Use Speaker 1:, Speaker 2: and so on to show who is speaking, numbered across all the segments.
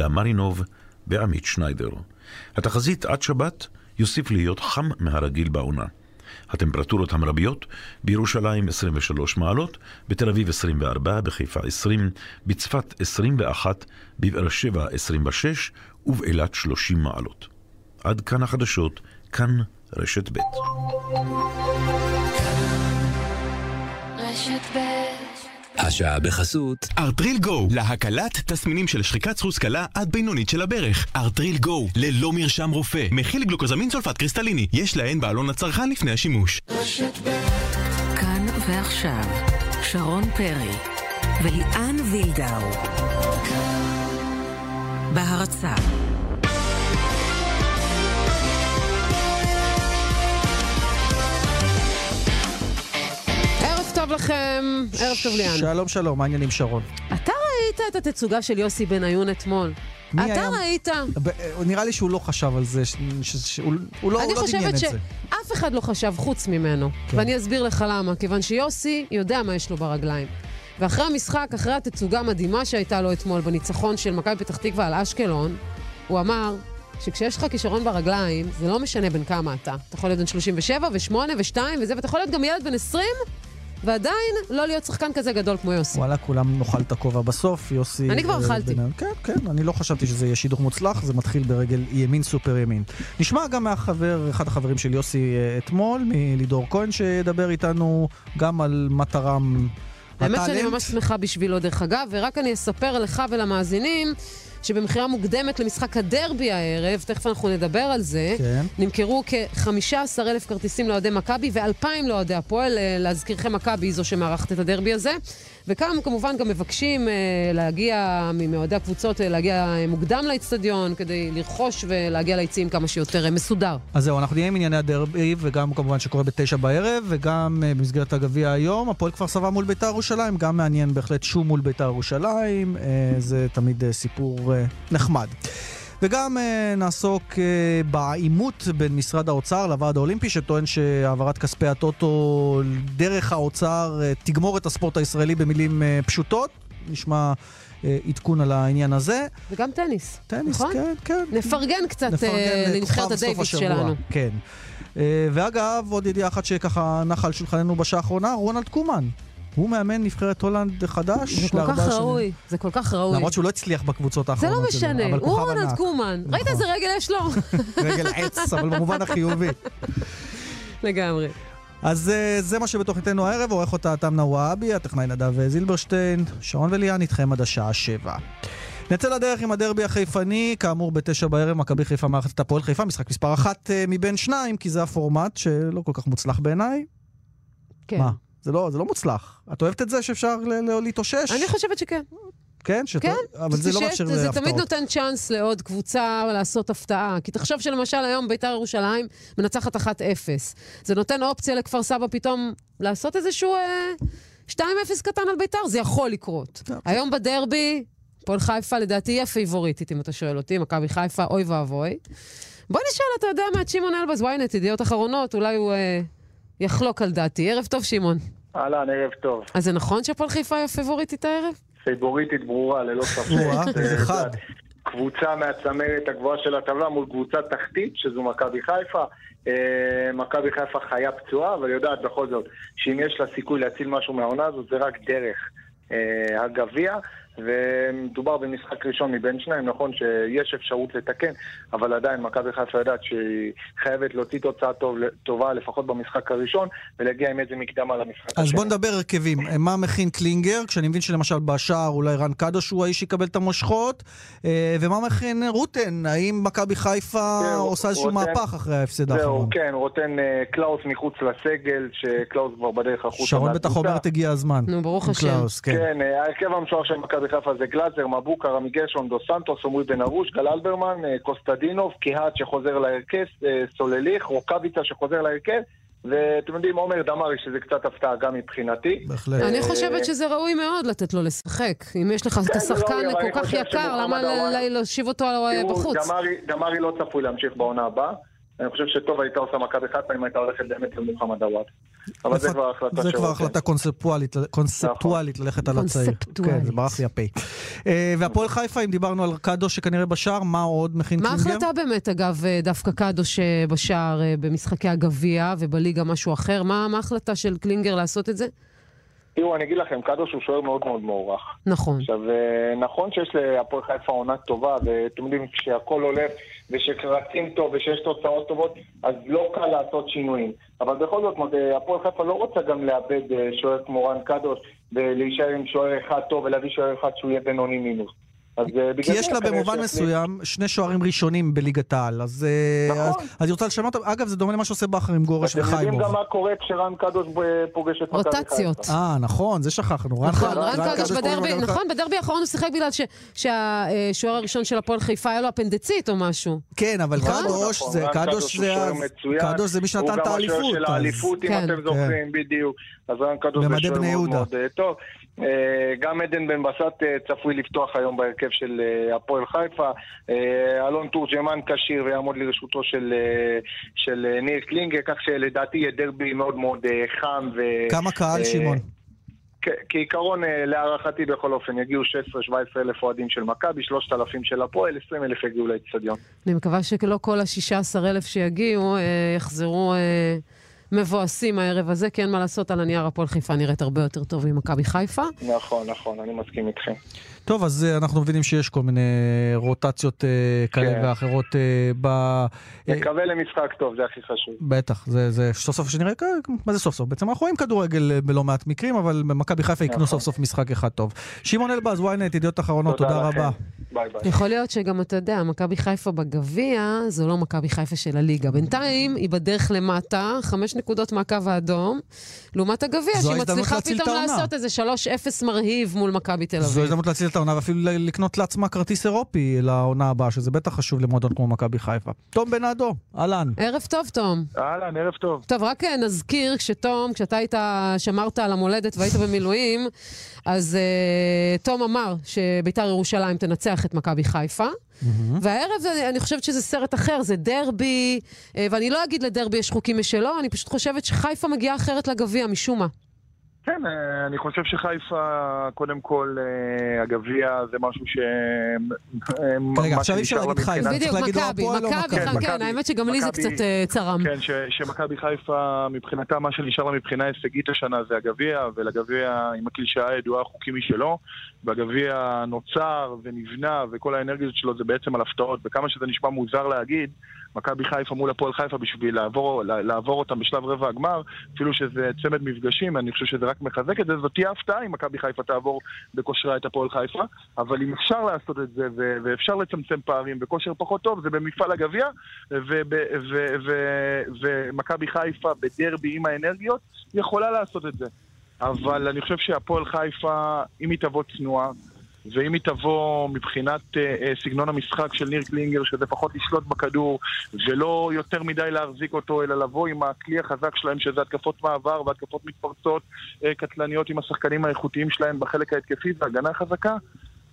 Speaker 1: למרינוב ועמית שניידר. התחזית עד שבת יוסיף להיות חם מהרגיל בעונה. הטמפרטורות המרביות בירושלים 23 מעלות, בתל אביב 24, בחיפה 20, בצפת 21, בבאר שבע 26 ובאילת 30 מעלות. עד כאן החדשות, כאן רשת ב'.
Speaker 2: רשת ב'
Speaker 3: השעה בחסות
Speaker 4: ארטריל גו, להקלת תסמינים של שחיקת סחוס קלה עד בינונית של הברך. ארטריל גו, ללא מרשם רופא, מכיל גלוקוזמין סולפט קריסטליני, יש להן בעלון הצרכן לפני השימוש.
Speaker 2: כאן ועכשיו, שרון פרי וליאן וילדאו. בהרצה
Speaker 5: טוב לכם, ערב טוב ליאן.
Speaker 6: שלום שלום, מה העניינים שרון?
Speaker 5: אתה ראית את התצוגה של יוסי בניון אתמול? אתה
Speaker 6: היה-
Speaker 5: ראית?
Speaker 6: ב- נראה לי שהוא לא חשב על זה, ש- ש- שהוא הוא לא
Speaker 5: אני
Speaker 6: הוא לא דמיין
Speaker 5: חושבת
Speaker 6: את זה.
Speaker 5: שאף אחד לא חשב חוץ ממנו.
Speaker 6: כן.
Speaker 5: ואני אסביר לך למה. כיוון שיוסי יודע מה יש לו ברגליים. ואחרי המשחק, אחרי התצוגה המדהימה שהייתה לו אתמול בניצחון של מכבי פתח תקווה על אשקלון, הוא אמר שכשיש לך כישרון ברגליים, זה לא משנה בין כמה אתה. אתה יכול להיות בן 37 ו-8 ו-2 וזה, ואתה יכול להיות גם ילד בן 20, ועדיין לא להיות שחקן כזה גדול כמו יוסי.
Speaker 6: וואלה, כולם נאכל את הכובע בסוף, יוסי...
Speaker 5: אני כבר
Speaker 6: אה,
Speaker 5: אכלתי.
Speaker 6: בן- כן, כן, אני לא חשבתי שזה יהיה שידוך מוצלח, זה מתחיל ברגל ימין סופר ימין. נשמע גם מהחבר, אחד החברים של יוסי אה, אתמול, מלידור כהן, שידבר איתנו גם על מה תרם
Speaker 5: האמת. שאני ממש שמחה בשבילו, דרך אגב, ורק אני אספר לך ולמאזינים שבמכירה מוקדמת למשחק הדרבי הערב, תכף אנחנו נדבר על זה,
Speaker 6: כן.
Speaker 5: נמכרו כ-15,000 כרטיסים לאוהדי מכבי ו-2,000 לאוהדי הפועל. אה, להזכירכם, מכבי היא זו שמארחת את הדרבי הזה. וכאן כמובן גם מבקשים אה, להגיע, מאוהדי הקבוצות, אה, להגיע אה, מוקדם לאצטדיון כדי לרכוש ולהגיע ליציעים כמה שיותר מסודר.
Speaker 6: אז זהו, אנחנו נהיה עם ענייני הדרבי, וגם כמובן שקורה בתשע בערב, וגם במסגרת הגביע היום, הפועל כפר סבא מול ביתר ירושלים, גם מעניין בהחלט שום מול ביתר ירושלים, זה תמיד סיפור נחמד. וגם uh, נעסוק uh, בעימות בין משרד האוצר לוועד האולימפי, שטוען שהעברת כספי הטוטו דרך האוצר uh, תגמור את הספורט הישראלי במילים פשוטות. נשמע עדכון על העניין הזה.
Speaker 5: וגם טניס,
Speaker 6: טניס,
Speaker 5: נכון?
Speaker 6: כן, כן.
Speaker 5: נפרגן קצת
Speaker 6: נפרגן
Speaker 5: אה, לנבחרת הדייוויס שלנו.
Speaker 6: כן. אה, ואגב, עוד ידיעה אחת שככה נחה על שולחננו בשעה האחרונה, רונלד קומן. הוא מאמן נבחרת הולנד חדש.
Speaker 5: זה כל כך
Speaker 6: שנים.
Speaker 5: ראוי, זה כל כך ראוי.
Speaker 6: למרות שהוא לא הצליח בקבוצות
Speaker 5: זה
Speaker 6: האחרונות
Speaker 5: לא
Speaker 6: שלו,
Speaker 5: משנה,
Speaker 6: אבל
Speaker 5: הוא
Speaker 6: כוכב
Speaker 5: רונלד. קומן. ראית
Speaker 6: נכון.
Speaker 5: איזה רגל יש לו?
Speaker 6: רגל עץ, אבל במובן החיובי.
Speaker 5: לגמרי.
Speaker 6: אז אה, זה מה שבתוכניתנו הערב, עורך אותה תמנה וואבי, הטכנאי נדב זילברשטיין, שרון וליאן איתכם עד השעה שבע. נצא לדרך עם הדרבי החיפני, כאמור בתשע בערב, מכבי חיפה מארחת את הפועל חיפה, משחק מספר אחת אה, מבין שניים, כי זה הפורמט שלא כל כך מוצלח בעיניי.
Speaker 5: כן.
Speaker 6: מה? זה לא, זה לא מוצלח. את אוהבת את זה שאפשר להתאושש?
Speaker 5: אני חושבת שכן.
Speaker 6: כן? שאת...
Speaker 5: כן.
Speaker 6: אבל זה לא מאפשר
Speaker 5: זה
Speaker 6: להפתעות.
Speaker 5: תמיד נותן צ'אנס לעוד קבוצה לעשות הפתעה. כי תחשוב שלמשל היום ביתר ירושלים מנצחת 1-0. זה נותן אופציה לכפר סבא פתאום לעשות איזשהו אה, 2-0 קטן על ביתר, זה יכול לקרות.
Speaker 6: טוב.
Speaker 5: היום בדרבי, הפועל חיפה לדעתי היא הפייבוריטית, אם אתה שואל אותי, מכבי חיפה, אוי ואבוי. בוא נשאל, אתה יודע מה, את שמעון אלבז, ynet, ידיעות אחרונות, אולי הוא אה, יחלוק על דעתי. ערב טוב, שמעון.
Speaker 7: אהלן, ערב טוב.
Speaker 5: אז זה נכון שהפועל חיפה היא הפייבוריטית הערב?
Speaker 7: פייבוריטית ברורה, ללא ספק. אה,
Speaker 6: חד.
Speaker 7: קבוצה מהצמרת הגבוהה של הטבלה מול קבוצה תחתית, שזו מכבי חיפה. אה, מכבי חיפה חיה פצועה, אבל יודעת בכל זאת שאם יש לה סיכוי להציל משהו מהעונה הזאת, זה רק דרך אה, הגביע. ומדובר במשחק ראשון מבין שניים, נכון שיש אפשרות לתקן, אבל עדיין מכבי חיפה יודעת שהיא חייבת להוציא תוצאה טוב, טובה לפחות במשחק הראשון, ולהגיע עם איזה מקדמה למשחק
Speaker 6: אז
Speaker 7: השני.
Speaker 6: בוא נדבר הרכבים. מה מכין קלינגר, כשאני מבין שלמשל בשער אולי רן קדוש הוא האיש שיקבל את המושכות, אה, ומה מכין רוטן? האם מכבי חיפה
Speaker 7: זהו,
Speaker 6: עושה איזשהו
Speaker 7: רוטן-
Speaker 6: מהפך אחרי ההפסד
Speaker 7: זהו,
Speaker 6: האחרון?
Speaker 7: כן, רוטן אה, קלאוס מחוץ לסגל, שקלאוס כבר בדרך החוצה.
Speaker 6: שרון בטח. אומרת הגיע הזמן.
Speaker 5: נו, ברוך השם.
Speaker 6: קלאוס, כן.
Speaker 7: כן, אה, ההרכב המשוער של מכבי חיפה זה גלאזר, מבוקה, רמי גרשון, דו סנטוס, עמרי בן ארוש, גל אלברמן, אה, קוסטדינוב, קהת שחוזר להרכב, אה, סולליך, רוקאביצה שחוזר להרכב, ואתם יודעים, עומר דמארי, שזה קצת הפתעה גם מבחינתי.
Speaker 6: בהחלט.
Speaker 5: אני
Speaker 7: אה,
Speaker 5: חושבת שזה ראוי מאוד לתת לו לשחק. אם יש לך את
Speaker 7: זה
Speaker 5: השחקן כל כך יקר, למה להושיב אותו אה,
Speaker 7: תראו,
Speaker 5: בחוץ?
Speaker 7: דמארי- דמארי לא צפוי להמשיך בעונה הבאה. אני חושב שטוב הייתה עושה מכבי חיפה אם הייתה הולכת באמת למוחמד עוואד. אבל זה כבר החלטה
Speaker 6: זה כבר
Speaker 7: שלו,
Speaker 6: החלטה קונספטואלית, קונספטואלית ללכת על הצעיר.
Speaker 5: קונספטואלית.
Speaker 6: כן, זה ברח לי הפה. אה, והפועל חיפה, אם דיברנו על קאדו שכנראה בשער, מה עוד מכין
Speaker 5: מה
Speaker 6: קלינגר?
Speaker 5: ההחלטה באמת, אגב, אה, דווקא קדוש אה, בשער אה, במשחקי הגביע ובליגה משהו אחר? מה מה ההחלטה של קלינגר לעשות את זה?
Speaker 7: תראו, אני אגיד לכם, קדוש הוא שוער מאוד מאוד מוערך.
Speaker 5: נכון.
Speaker 7: עכשיו, נכון שיש להפועל חיפה עונה טובה, ואתם יודעים, כשהכול הולך ושרצים טוב ושיש תוצאות טובות, אז לא קל לעשות שינויים. אבל בכל זאת, הפועל חיפה לא רוצה גם לאבד אה, שוער כמו רן קדוש ולהישאר עם שוער אחד טוב ולהביא שוער אחד שהוא יהיה בינוני מינוס. אז אה,
Speaker 6: כי יש לה במובן מסוים שני שוערים ראשונים בליגת העל, אז אה,
Speaker 7: נכון.
Speaker 6: אז- אז היא רוצה לשנות, אותם. אגב, זה דומה למה שעושה בכר עם גורש
Speaker 7: אתם יודעים. גם מה קורה כשרן קדוש ב- פוגש את מכבי חיפה.
Speaker 5: רוטציות.
Speaker 6: אה, נכון, זה שכחנו. רן
Speaker 5: נכון, רן קדוש
Speaker 6: קדוש
Speaker 5: בדרבי, נכון, בדרבי האחרון הוא שיחק בגלל ש- שהשוער הראשון של הפועל חיפה היה לו אפנדצית או משהו.
Speaker 6: כן, אבל
Speaker 5: נכון.
Speaker 6: קדוש,
Speaker 7: נכון,
Speaker 6: זה, קדוש זה, מי שנתן את
Speaker 7: הוא גם
Speaker 6: האליפות.
Speaker 7: השוער של האליפות, אם
Speaker 5: כן.
Speaker 7: אתם זוכרים, בדיוק. אז רן קדוש זה שוער מאוד. מאוד אה, טוב. אה, גם עדן בן בסט אה, צפוי לפתוח היום בהרכב של הפועל חיפה. אלון תורג'מן כשיר ויעמוד לרשותו של של, ניר קלינגר, כך שלדעתי יהיה דרבי מאוד מאוד חם. ו-
Speaker 6: כמה קהל, שמעון?
Speaker 7: כעיקרון, להערכתי בכל אופן, יגיעו 16-17 אלף אוהדים של מכבי, 3,000 של הפועל, 20 אלף יגיעו לאצטדיון.
Speaker 5: אני מקווה שלא כל ה-16 אלף שיגיעו יחזרו אה, מבואסים הערב הזה, כי אין מה לעשות, על הנייר הפועל חיפה נראית הרבה יותר טוב ממכבי חיפה.
Speaker 7: נכון, נכון, אני מסכים איתכם.
Speaker 6: טוב, אז אה, אנחנו מבינים שיש כל מיני רוטציות אה, כאלה
Speaker 7: כן.
Speaker 6: ואחרות אה, ב...
Speaker 7: מקווה למשחק טוב, זה הכי חשוב.
Speaker 6: בטח, זה, זה סוף סוף שנראה, מה זה סוף סוף? בעצם אנחנו רואים כדורגל בלא מעט מקרים, אבל מכבי חיפה יקנו
Speaker 7: נכון.
Speaker 6: סוף סוף משחק אחד טוב. שמעון אלבז, ynet, ידיעות אחרונות, תודה
Speaker 7: לכם.
Speaker 6: רבה.
Speaker 7: ביי ביי.
Speaker 5: יכול להיות שגם אתה יודע, מכבי חיפה בגביע זו לא מכבי חיפה של הליגה. בינתיים היא בדרך למטה, חמש נקודות מהקו האדום, לעומת הגביע,
Speaker 6: זו
Speaker 5: שהיא מצליחה פתאום. לעשות איזה 3-0 מרהיב מול מכבי תל
Speaker 6: זו
Speaker 5: אביב.
Speaker 6: הזדמנות להציל את העונה ואפילו לקנות לעצמה כרטיס אירופי לעונה הבאה, שזה בטח חשוב למועדון כמו מכבי חיפה. תום בנאדו, אהלן.
Speaker 5: ערב טוב, תום.
Speaker 7: אהלן, ערב טוב.
Speaker 5: טוב, רק אה, נזכיר, כשתום, כשאתה היית, שמרת על המולדת והיית במילואים, אז uh, תום אמר שביתר ירושלים תנצח את מכבי חיפה. והערב זה- אני חושבת שזה סרט אחר, זה דרבי, אה, ואני לא אגיד לדרבי יש חוקים משלו, אני פשוט חושבת שחיפה מגיעה אחרת לגביע, משום מה.
Speaker 8: כן, אה, אני חושב שחיפה, קודם כל, אה, הגביע זה משהו ש... אה,
Speaker 6: רגע, עכשיו אי אפשר
Speaker 8: לה
Speaker 6: להגיד חיפה.
Speaker 8: מבחינת-
Speaker 6: צריך
Speaker 5: בדיוק,
Speaker 6: להגיד או
Speaker 5: מכבי,
Speaker 6: הפועל או
Speaker 5: מכבי,
Speaker 6: מכבי.
Speaker 5: כן. האמת שגם לי זה. קצת צרם.
Speaker 8: כן, שמכבי חיפה, מבחינתה, מה שנשאר לה מבחינה הישגית השנה זה הגביע, ולגביע, עם הקלישאה הידועה, חוקים משלו. והגביע נוצר ונבנה, וכל האנרגיות שלו זה בעצם על הפתעות. וכמה שזה נשמע מוזר להגיד, מכבי חיפה מול הפועל חיפה בשביל לעבור, לעבור אותם בשלב רבע הגמר, אפילו שזה צמד מפגשים, אני חושב שזה רק מחזק את זה, זאת תהיה הפתעה אם מכבי חיפה תעבור בכושרה את הפועל חיפה, אבל אם אפשר לעשות את זה ו- ואפשר לצמצם פערים בכושר פחות טוב, זה במפעל הגביע, ומכבי חיפה בדרבי עם האנרגיות יכולה לעשות את זה. אבל אני חושב שהפועל חיפה, אם היא תבוא צנועה, ואם היא תבוא מבחינת אה, אה, סגנון המשחק של ניר קלינגר, שזה פחות לשלוט בכדור, ולא יותר מדי להחזיק אותו, אלא לבוא עם הכלי החזק שלהם, שזה התקפות מעבר והתקפות מתפרצות אה, קטלניות עם השחקנים האיכותיים שלהם בחלק ההתקפי והגנה חזקה,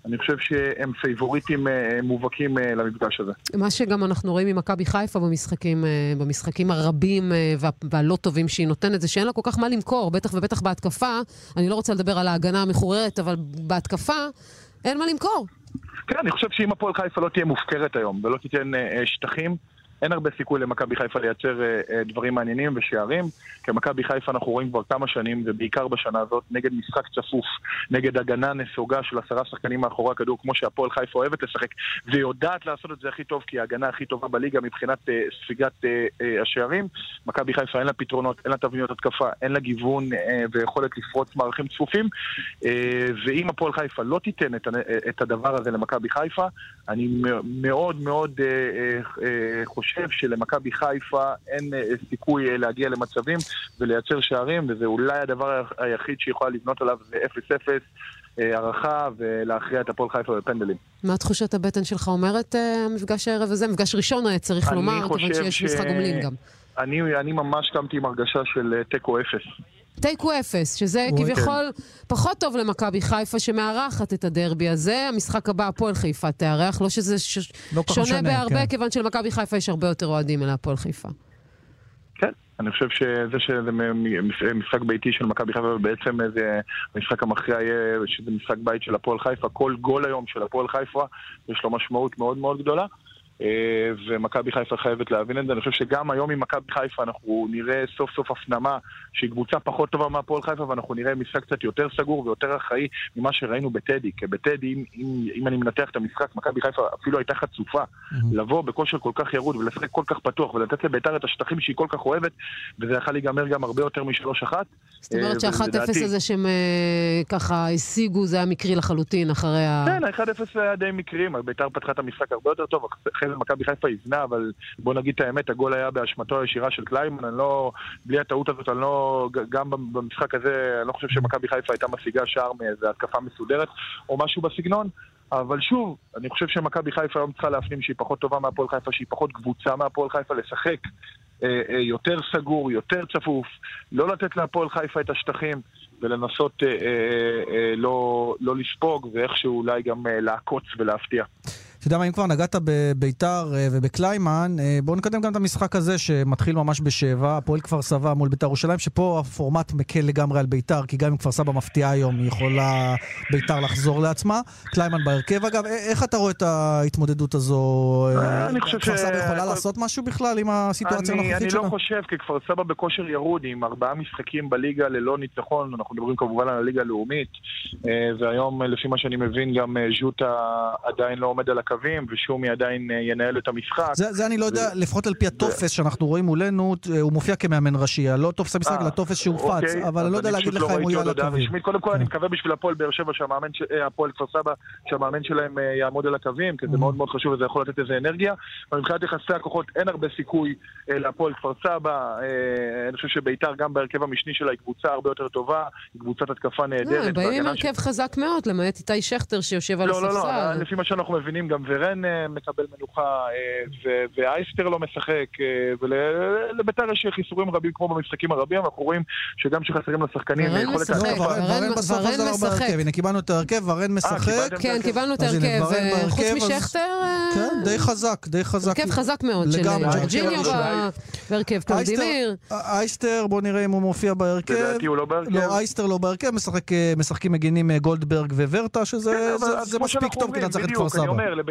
Speaker 8: אני חושב שהם פייבוריטים מובהקים למפגש הזה.
Speaker 5: מה שגם אנחנו רואים ממכבי חיפה במשחקים, במשחקים הרבים וה, והלא טובים שהיא נותנת, זה שאין לה כל כך מה למכור, בטח ובטח בהתקפה. אני לא רוצה לדבר על ההגנה המחוררת, אבל בהתקפה אין מה למכור.
Speaker 8: כן, אני חושב שאם הפועל חיפה לא תהיה מופקרת היום ולא תיתן אה, שטחים, אין הרבה סיכוי למכבי חיפה לייצר אה, אה, דברים מעניינים ושערים. כי מכבי חיפה אנחנו רואים כבר כמה שנים, ובעיקר בשנה הזאת, נגד משחק צפוף, נגד הגנה נסוגה של עשרה שחקנים מאחורי הכדור, כמו שהפועל חיפה אוהבת לשחק, ויודעת לעשות את זה הכי טוב, כי ההגנה הכי טובה בליגה מבחינת אה, ספיגת אה, אה, השערים. מכבי חיפה אין לה פתרונות, אין לה תבניות התקפה, אין לה גיוון אה, ויכולת לפרוץ מערכים צפופים. אה, ואם הפועל חיפה לא תיתן את, הנ- את הדבר הזה למכבי חיפה, אני מאוד מאוד אה, אה, אה, חושב שלמכבי חיפה אין אה, סיכוי אה, להגיע למצבים ולייצר שערים, וזה אולי הדבר היחיד שהיא יכולה לבנות עליו זה 0-0. אה, הערכה ולהכריע את הפועל חיפה בפנדלים.
Speaker 5: מה תחושת הבטן שלך אומרת, המפגש הערב הזה? מפגש ראשון היה צריך לומר, כיוון שיש
Speaker 8: ש-
Speaker 5: משחק גומלין גם.
Speaker 8: אני, אני ממש קמתי עם הרגשה של תיקו אפס.
Speaker 5: תיקו אפס, שזה כביכול פחות טוב למכבי חיפה שמארחת את הדרבי הזה. המשחק הבא, הפועל חיפה תארח, לא שזה ש...
Speaker 6: לא
Speaker 5: שונה
Speaker 6: משנה,
Speaker 5: בהרבה,
Speaker 6: כן.
Speaker 5: כיוון שלמכבי חיפה יש הרבה יותר אוהדים מלהפועל חיפה.
Speaker 8: כן, אני חושב שזה שזה משחק ביתי של מכבי חיפה, ובעצם זה המשחק המכריע יהיה שזה משחק בית של הפועל חיפה. כל גול היום של הפועל חיפה יש לו משמעות מאוד מאוד גדולה. אה, ומכבי חיפה חייבת להבין את זה. אני חושב שגם היום עם מכבי חיפה אנחנו נראה סוף סוף הפנמה שהיא קבוצה פחות טובה מהפועל חיפה ואנחנו נראה משחק קצת יותר סגור ויותר אחראי ממה שראינו בטדי. כי בטדי, אם, אם, אם אני מנתח את המשחק, מכבי חיפה אפילו הייתה חצופה. לבוא בכושר כל כך ירוד ולשחק כל כך פתוח ולתת לביתר את השטחים שהיא כל כך אוהבת, וזה יכול להיגמר גם הרבה יותר משלוש אחת.
Speaker 5: זאת אומרת
Speaker 8: אה,
Speaker 5: שה-1-0
Speaker 8: ולדעתי-
Speaker 5: הזה שהם אה, ככה השיגו, זה היה מקרי לחלוטין אחרי ה...
Speaker 8: כן, ה-1-0 היה די מקרי, ביתר פתחה את המשחק הרבה יותר טוב, אחרי מכבי חיפה איזנה, אבל בוא נגיד את האמת, הגול היה באשמתו הישירה של קליימן, אני לא, בלי הטעות הזאת, אני לא, גם במשחק הזה, אני לא חושב שמכבי חיפה הייתה משיגה שער מאיזו התקפה מסודרת, או משהו בסגנון. אבל שוב, אני חושב שמכבי חיפה היום צריכה להפנים שהיא פחות טובה מהפועל חיפה, שהיא פחות קבוצה מהפועל חיפה, לשחק אה, אה, יותר סגור, יותר צפוף, לא לתת להפועל חיפה את השטחים ולנסות אה, אה, אה, לא, לא לספוג ואיכשהו אולי גם אה, לעקוץ ולהפתיע.
Speaker 6: אתה יודע מה, אם כבר נגעת בביתר אה, ובקליימן, אה, בואו נקדם גם את המשחק הזה שמתחיל ממש בשבע, הפועל כפר סבא מול ביתר ירושלים, שפה הפורמט מקל לגמרי על ביתר, כי גם אם כפר סבא מפתיעה היום, היא יכולה ביתר לחזור לעצמה. קליימן בהרכב אגב, א- איך אתה רואה את ההתמודדות הזו? אה,
Speaker 8: אני
Speaker 6: כפר סבא יכולה לעשות משהו בכלל עם הסיטואציה
Speaker 8: אני, אני
Speaker 6: הנוכחית שלה?
Speaker 8: לא חושב, כי כפר סבא בכושר ירוד עם ארבעה משחקים בליגה ללא ניצחון, אנחנו מדברים כמובן על הליגה הלאומית, אה, והיום אה, לפי מה שאני מבין גם אה, ז'וטה עדיין לא עומד על הקווים, ושומי עדיין אה, ינהל את המשחק.
Speaker 6: זה, זה אני לא יודע, לפחות על פי הטופס שאנחנו רואים מולנו, אה, הוא מופיע כמאמן ראשי, לא טופס המשחק,
Speaker 8: אה,
Speaker 6: אלא טופס שהופץ,
Speaker 8: אוקיי,
Speaker 6: אבל אני לא יודע להגיד
Speaker 8: פשוט
Speaker 6: לך אם הוא יהיה על הקווים.
Speaker 8: קודם כל, אני
Speaker 6: כן.
Speaker 8: מקווה בשביל הפועל באר שבע, אה, הפועל כפר סבא, שהמאמן שלהם אה, יעמוד על הקווים, כי זה
Speaker 6: Mm.
Speaker 8: מאוד מאוד חשוב וזה יכול לתת איזה אנרגיה. אבל מבחינת יחסי הכוחות אין הרבה סיכוי אה, להפועל כפר סבא. אה, אני חושב שביתר, גם בהרכב המשני שלה, היא קבוצה הרבה יותר טובה, היא קבוצת התקפה
Speaker 5: לא,
Speaker 8: נהדרת.
Speaker 5: הם באים עם הרכב חזק מאוד, למעט איתי שכטר שיושב על
Speaker 8: לא, לא, לא,
Speaker 5: הספסל.
Speaker 8: לפי מה שאנחנו מבינים, גם ורן אה, מקבל מנוחה, אה, ואייסטר לא משחק, אה, ולביתר יש חיסורים רבים כמו במשחקים הרבים, אנחנו רואים שגם כשחסרים לשחקנים,
Speaker 5: ורן
Speaker 8: יכולת
Speaker 5: משחק.
Speaker 6: לא, ורן בסוף
Speaker 5: משחק.
Speaker 6: בהרכב, הנה קיבלנו את ההרכב, ורן משחק.
Speaker 5: כן, קיבלנו את ההרכב. חוץ משכטר,
Speaker 6: כן, די חזק, די חזק.
Speaker 5: הרכב חזק מאוד של. ג'ורג'יניו ב- בהרכב קלדימיר.
Speaker 6: אייסטר- בוא נראה אם הוא מופיע בהרכב.
Speaker 8: לדעתי הוא לא בהרכב.
Speaker 6: לא, אייסטר לא בהרכב, משחק, משחקים מגינים גולדברג וורטה, שזה
Speaker 8: כן,
Speaker 6: מספיק טוב כדי לנצח את כפר סבא.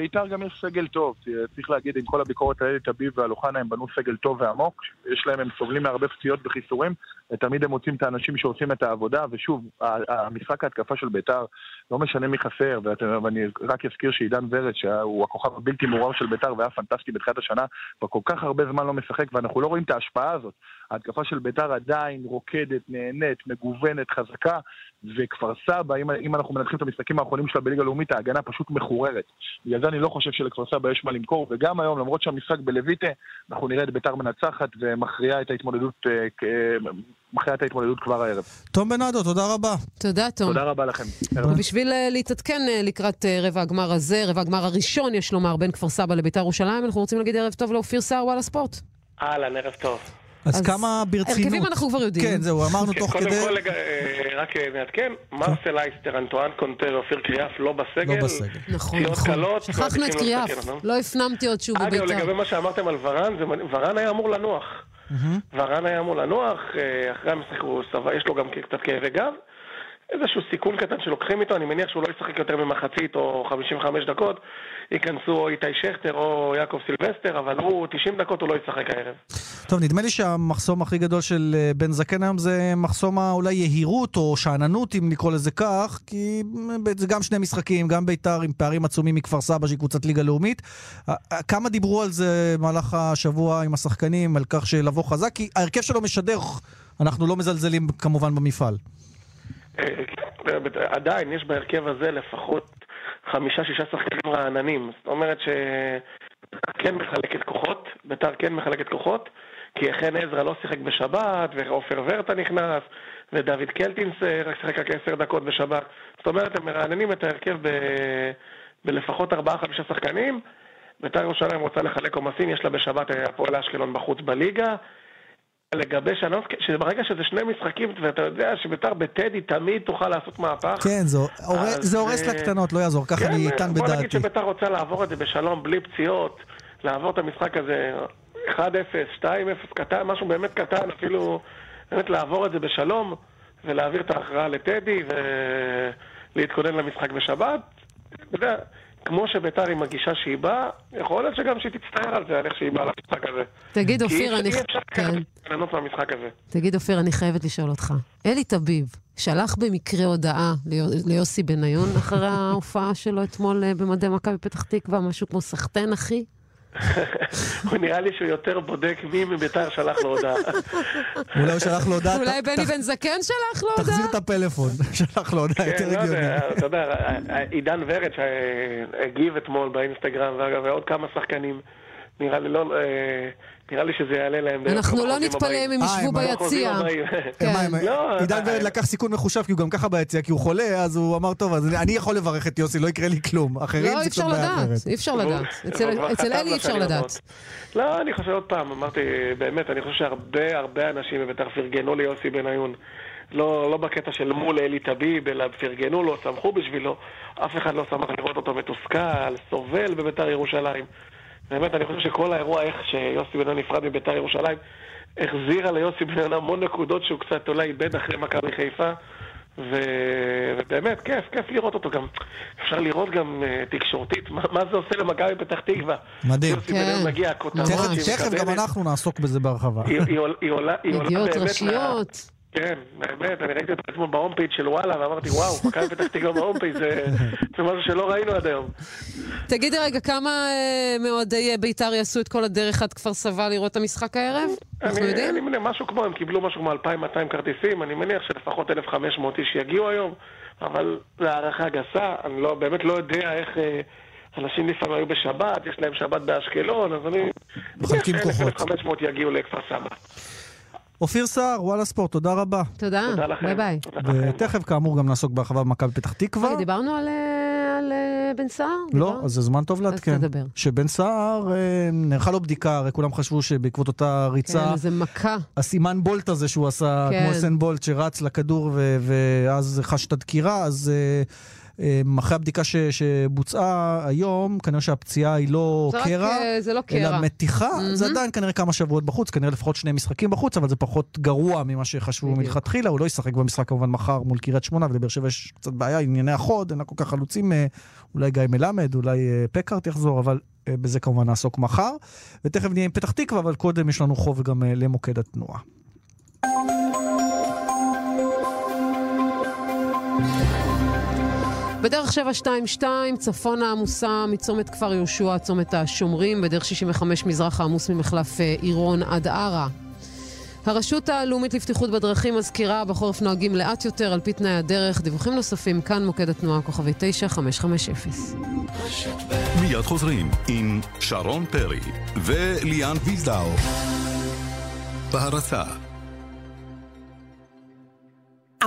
Speaker 8: לביתר גם יש סגל טוב. צריך להגיד, עם כל הביקורת על אלי טביב ועל אוחנה, הם בנו סגל טוב ועמוק. יש להם, הם סובלים מהרבה פציעות וחיסורים, ותמיד הם מוצאים את האנשים שעושים את העבודה, ושוב, המשחק ההתקפה של ביתר, לא משנה מי חסר, ואני רק אזכיר שעידן ורד, שהוא הכוכב הבלתי מעורב של ביתר והיה פנטסטי בתחילת השנה, כבר כל כך הרבה זמן לא משחק, ואנחנו לא רואים את ההשפעה הזאת. ההתקפה של ביתר עדיין רוקדת, נהנית, מגוונת, חזקה, וכפר סבא, אם, אם אנחנו מנתחים את המשחקים האחרונים שלה בליגה הלאומית, ההגנה פשוט מחוררת. בגלל זה אני לא חושב שלכפר סבא יש מה למכור, וגם היום, למרות שהמשחק בלויטה, אנחנו נראה את ביתר מנצחת ומכריעה את ההתמודדות, אה, אה, מכריעה את ההתמודדות כבר הערב.
Speaker 6: תום בנאדו, תודה רבה.
Speaker 5: תודה, תום.
Speaker 8: תודה רבה לכם.
Speaker 5: ובשביל אה, להתעדכן לקראת רבע הגמר הזה, רבע הגמר הראשון, יש לומר, בין כפר סבא לביתר ירושלים, אנחנו רוצים להגיד ערב טוב לאופיר סער, וואלה ספורט.
Speaker 9: אהלן, ערב טוב.
Speaker 6: אז
Speaker 5: אז
Speaker 6: כמה ברצינות.
Speaker 5: הרכבים אנחנו כבר יודעים.
Speaker 6: כן, זהו, אמרנו
Speaker 9: כן,
Speaker 6: תוך
Speaker 9: קודם
Speaker 6: כדי...
Speaker 9: כל, לג- אה, רק אה, נעדכן, מרסל הייסטר, אנטואן קונטה, אופיר קריאף לא בסגל.
Speaker 6: לא בסגל.
Speaker 5: נכון, נכון. שכחנו את קריאף. לא הפנמתי עוד שהוא
Speaker 9: אגב,
Speaker 5: בביתר.
Speaker 9: לגבי מה שאמרתם על ורן, ורן היה אמור לנוח. ורן היה אמור לנוח, אה, אחרי המשחק הוא סבל, יש לו גם קצת כאבי גב. איזשהו סיכון קטן שלוקחים איתו, אני מניח שהוא לא ישחק יותר ממחצית או 55 דקות. ייכנסו או איתי שכטר או יעקב סילבסטר, אבל הוא 90 דקות הוא לא ישחק הערב.
Speaker 6: טוב, נדמה לי שהמחסום הכי גדול של אה, בן זקן היום זה מחסום האולי יהירות או שאננות, אם לקרוא לזה כך, כי אה, זה גם שני משחקים, גם ביתר עם פערים עצומים מכפר סבא, שהיא קבוצת ליגה לאומית. אה, כמה דיברו על זה במהלך השבוע עם השחקנים, על כך שלבוא חזק? כי ההרכב שלו משדר, אנחנו לא מזלזלים כמובן במפעל.
Speaker 9: עדיין יש בהרכב הזה לפחות חמישה-שישה שחקנים רעננים. זאת אומרת שביתר כן מחלקת כוחות, ביתר כן מחלקת כוחות, כי חן עזרא לא שיחק בשבת, ועופר ורטה נכנס, ודוד קלטינס אה, רק שיחק רק עשר דקות בשבת. זאת אומרת, הם מרעננים את ההרכב ב... בלפחות ארבעה-חמישה שחקנים. ביתר ירושלים רוצה לחלק עומסים, יש לה בשבת אה, הפועל אשקלון בחוץ בליגה. לגבי שנה, שברגע שזה שני משחקים, ואתה יודע שביתר בטדי תמיד תוכל לעשות מהפך.
Speaker 6: כן, זה, הורס
Speaker 9: אה,
Speaker 6: לקטנות, לא יעזור, ככה
Speaker 9: כן,
Speaker 6: אני איתן
Speaker 9: בוא נגיד
Speaker 6: בדעתי.
Speaker 9: שביתר רוצה לעבור את זה בשלום, בלי פציעות, לעבור את המשחק הזה 1-0, 2-0, קטן, משהו באמת קטן, אפילו באמת לעבור את זה בשלום, ולהעביר את ההכרעה לטדי, ולהתכונן למשחק בשבת. אתה יודע, כמו שביתר היא מגישה שהיא באה, יכול להיות שגם שהיא תצטער על זה, על איך שהיא באה למשחק הזה.
Speaker 5: תגיד,
Speaker 9: כי
Speaker 5: אופיר, אני...
Speaker 9: אפשר- אי אפשר
Speaker 5: כן.
Speaker 9: לקחת מהמשחק הזה.
Speaker 5: תגיד, אופיר, אני חייבת לשאול אותך. אלי טביב שלח במקרה הודעה ליו- ליוסי בניון אחרי ההופעה שלו אתמול אה, במדי מכבי פתח תקווה, משהו כמו סחטיין, אחי?
Speaker 9: הוא נראה לי שהוא יותר בודק מי מביתר שלח לו הודעה.
Speaker 6: אולי הוא שלח לו הודעה,
Speaker 5: אולי בני בן זקן שלח לו הודעה?
Speaker 6: תחזיר את הפלאפון, שלח לו הודעה יותר
Speaker 9: כן, לא
Speaker 6: הגיוני.
Speaker 9: יודע, אתה יודע, עידן ורד שהגיב אתמול באינסטגרם, ואגב, ועוד כמה שחקנים, נראה לי לא... אה, נראה לי שזה יעלה להם.
Speaker 5: אנחנו לא נתפלא. אם הם
Speaker 6: אה,
Speaker 5: ישבו ביציע. כן.
Speaker 6: הם-
Speaker 9: לא,
Speaker 6: עידן
Speaker 9: אה,
Speaker 6: ורד לקח סיכון מחושב, כי הוא גם ככה ביציע, כי הוא חולה, אז הוא אמר, טוב, אז אני- יכול לברך את יוסי, לא יקרה לי כלום. אחרים
Speaker 5: לא,
Speaker 6: זה
Speaker 5: אי
Speaker 6: קצת
Speaker 5: אפשר
Speaker 6: בעיה
Speaker 5: לדעת,
Speaker 6: אחרת.
Speaker 5: אי אפשר לדעת. אצל- אלי אי אפשר לדעת.
Speaker 9: לא, אני חושב עוד פעם, אמרתי, באמת, אני חושב שהרבה הרבה אנשים בבית"ר פרגנו ליוסי בניון. לא, לא בקטע של מול אלי טביב, אלא פרגנו לו, שמחו בשבילו. אף אחד לא שמח לראות אותו מתוסכל, סובל בבית"ר ירושלים. באמת, אני חושב שכל האירוע, איך שיוסי בניון נפרד מבית"ר ירושלים, החזירה ליוסי בניון המון נקודות שהוא קצת אולי איבד אחרי מכבי חיפה. ו... ובאמת, כיף, כיף לראות אותו גם. אפשר לראות גם uh, תקשורתית, מה, מה זה עושה למכבי פתח תקווה.
Speaker 6: מדהים.
Speaker 9: יוסי
Speaker 5: כן.
Speaker 9: בניון מגיע. היא
Speaker 6: תכף גם. אנחנו נעסוק בזה בהרחבה.
Speaker 9: היא, היא, היא עולה, היא עולה
Speaker 5: ידיעות
Speaker 9: באמת ל-
Speaker 5: ראשיות.
Speaker 9: כן, באמת, אני ראיתי את עצמו ב home page של וואלה, ואמרתי, וואו, מכבי פתח תקווה ב home page זה, זה משהו שלא ראינו עד היום.
Speaker 5: תגידי רגע, כמה אה, מאוהדי אה, בית"ר יעשו את כל הדרך עד כפר סבא לראות את המשחק הערב? אנחנו
Speaker 9: אני,
Speaker 5: יודעים?
Speaker 9: אני מניח, משהו כמו, הם קיבלו משהו כמו 2,200 כרטיסים, אני מניח שלפחות 1,500 איש יגיעו היום, אבל זו הערכה גסה, אני לא, באמת לא יודע איך... אה, אנשים לפעמים היו בשבת, יש להם שבת באשקלון, אז אני...
Speaker 6: מחלקים כוחות.
Speaker 9: ש-1,500 יגיעו לכפר סבא.
Speaker 6: אופיר סער, וואלה ספורט, תודה רבה.
Speaker 5: תודה,
Speaker 9: תודה לכם.
Speaker 5: ביי ביי.
Speaker 6: ותכף, כאמור, גם נעסוק בהרחבה במכבי פתח תקווה.
Speaker 5: רגע, דיברנו על, אה, על אה, בן סער?
Speaker 6: לא? אז זה זמן טוב לעדכן.
Speaker 5: תדבר.
Speaker 6: שבן סער, אה, נערכה לו בדיקה, הרי כולם חשבו שבעקבות אותה ריצה,
Speaker 5: כן, זה מכה.
Speaker 6: הסימן בולט הזה שהוא עשה,
Speaker 5: כן.
Speaker 6: כמו סן בולט שרץ לכדור ו- ואז חש את הדקירה, אז אה, אחרי הבדיקה ש- שבוצעה היום, כנראה שהפציעה היא לא
Speaker 5: זה
Speaker 6: קרע,
Speaker 5: אה, זה לא קרע.
Speaker 6: אלא מתיחה,
Speaker 5: מהמם.
Speaker 6: זה עדיין כנראה כמה שבועות בחוץ, כנראה לפחות שני משחקים בחוץ, אבל זה פחות גרוע ממה שחשבו. מלכתחילה, הוא לא ישחק במשחק כמובן מחר מול קריית שמונה, ולבאר שבע יש קצת בעיה, ענייני החוד, אין לה כל כך חלוצים, אה, אולי גיא מלמד, אולי אה, פקארט יחזור, אבל אה, בזה כמובן נעסוק מחר. ותכף נהיה עם פתח תקווה, אבל קודם יש לנו חוב גם אה, למוקד התנועה.
Speaker 5: בדרך 722, צפון העמוסה מצומת כפר יהושע, צומת השומרים, בדרך 65 מזרח העמוס ממחלף אה, עירון עד ערה. הרשות הלאומית לבטיחות בדרכים מזכירה, בחורף נוהגים לאט יותר על פי תנאי הדרך. דיווחים נוספים, כאן מוקד התנועה, כוכבי 9550.
Speaker 10: מיד חוזרים עם שרון פרי וליאן ויזדאו. בהרצה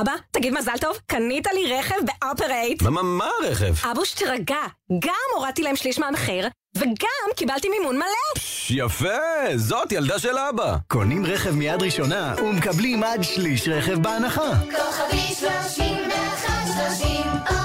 Speaker 11: אבא, תגיד מזל טוב, קנית לי רכב באופרייט.
Speaker 3: מה, מה, מה הרכב?
Speaker 11: אבוש, תירגע. גם הורדתי להם שליש מהמחיר, וגם קיבלתי מימון מלא.
Speaker 3: פש, יפה, זאת ילדה של אבא.
Speaker 12: קונים רכב מיד ראשונה ומקבלים עד שליש רכב בהנחה.
Speaker 13: כוכבי 31 30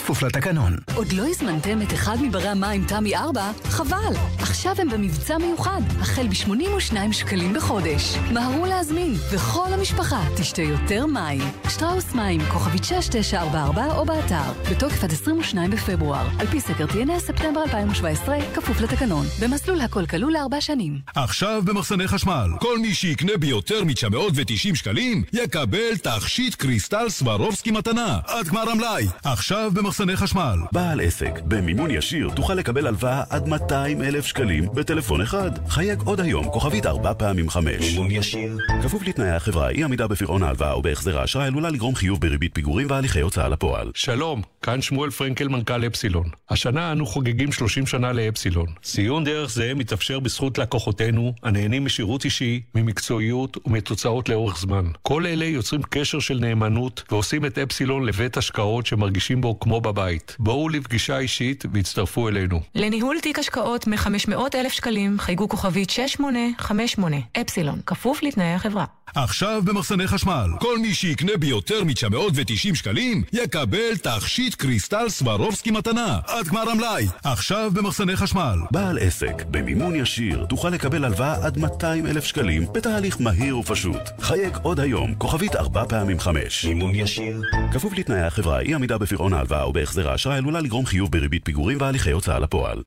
Speaker 12: כפוף לתקנון.
Speaker 2: עוד לא הזמנתם את אחד מברי המים תמי 4? חבל! עכשיו הם במבצע מיוחד, החל ב-82 שקלים בחודש. מהרו להזמין, וכל המשפחה תשתה יותר מים. שטראוס מים, כוכבית 6944 או באתר, בתוקף עד 22 בפברואר, על פי סקר TNS ספטמבר 2017, כפוף לתקנון, במסלול הכל כלול לארבע שנים.
Speaker 10: עכשיו במחסני חשמל, כל מי שיקנה ביותר מ-990 שקלים, יקבל תכשיט קריסטל סברובסקי מתנה, עד גמר המלאי. עכשיו במחסני... חשמל.
Speaker 14: בעל עסק, במימון ישיר תוכל לקבל הלוואה עד 200 אלף שקלים בטלפון אחד. חייג עוד היום, כוכבית ארבע פעמים חמש.
Speaker 12: מימון ישיר.
Speaker 14: כפוף לתנאי החברה, אי עמידה בפירעון ההלוואה או בהחזר האשראי עלולה לגרום חיוב בריבית פיגורים והליכי הוצאה לפועל.
Speaker 10: שלום,
Speaker 15: כאן שמואל פרנקל מנכ"ל אפסילון. השנה אנו חוגגים 30 שנה לאפסילון. ציון דרך זה מתאפשר בזכות לקוחותינו, הנהנים משירות אישי, ממקצועיות ומתוצאות לאורך זמן. כל אלה יוצרים קשר של נאמנות ועושים את אפסילון לבית השקעות שמרגישים בו כמו בבית. בואו לפגישה אישית והצטרפו אלינו.
Speaker 16: לניהול תיק השקעות מ-500,000 שקלים חייגו כוכבית 6858 אפסילון, כפוף לתנאי החברה.
Speaker 10: עכשיו במחסני חשמל, כל מי שיקנה ביותר מ-990 שקלים, יקבל תכשיט קריסטל סברובסקי מתנה. עד גמר המלאי, עכשיו במחסני חשמל.
Speaker 14: בעל עסק, במימון ישיר, תוכל לקבל הלוואה עד 200 אלף שקלים בתהליך מהיר ופשוט. חייג עוד היום, כוכבית 4 פעמים 5. מימון ישיר. כפוף לתנאי החברה, אי עמידה בפירעון ההלוואה או בהחזר האשראי עלולה לגרום חיוב בריבית פיגורים והליכי הוצאה לפועל.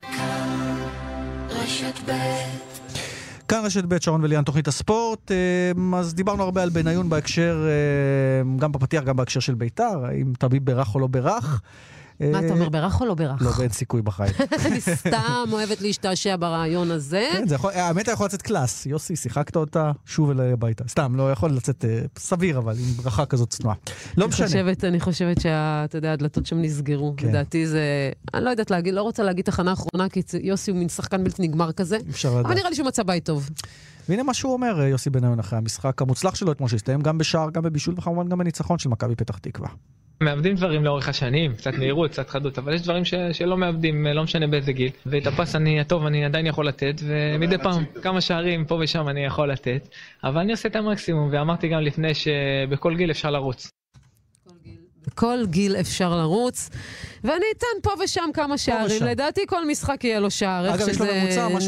Speaker 6: כאן רשת ב' שרון וליאן תוכנית הספורט, אה, אז דיברנו הרבה על בניון בהקשר, אה, גם בפתיח, גם בהקשר של ביתר, האם טביב בירך או לא בירך.
Speaker 5: מה
Speaker 6: אה,
Speaker 5: אתה אומר, בירך או לא בירך?
Speaker 6: לא, ואין סיכוי בחיים.
Speaker 5: אני סתם אוהבת להשתעשע ברעיון הזה.
Speaker 6: כן, האמת יכול לצאת קלאס. יוסי, שיחקת אותה, שוב אליי הביתה. סתם, לא יכול לצאת אה, סביר, אבל עם ברכה כזאת צנועה. לא משנה.
Speaker 5: אני חושבת שאתה יודע, הדלתות שם נסגרו.
Speaker 6: כן.
Speaker 5: לדעתי זה... אני לא יודעת להגיד, לא רוצה להגיד תחנה אחרונה, כי יוסי הוא מין שחקן בלתי נגמר כזה.
Speaker 6: אפשר
Speaker 5: אבל
Speaker 6: לדעת.
Speaker 5: נראה לי שהוא מצא בית טוב.
Speaker 6: והנה מה שהוא אומר, אה, יוסי בניון, אחרי המשחק המוצלח שלו אתמול, שהסתיים גם בשער, גם בבישול, וכמובן גם בניצחון של מכבי פתח תקווה.
Speaker 17: מאבדים דברים לאורך השנים, קצת מהירות, קצת חדות, אבל יש דברים ש, שלא מאבדים, לא משנה באיזה גיל. ואת הפס אני, הטוב אני עדיין יכול לתת, ומדי פעם כמה שערים פה ושם אני יכול לתת, אבל אני עושה את המקסימום, ואמרתי גם לפני שבכל גיל אפשר לרוץ.
Speaker 5: בכל גיל אפשר לרוץ, ואני אתן פה ושם כמה שערים.
Speaker 6: ושם.
Speaker 5: לדעתי כל משחק יהיה לו שער, איך שזה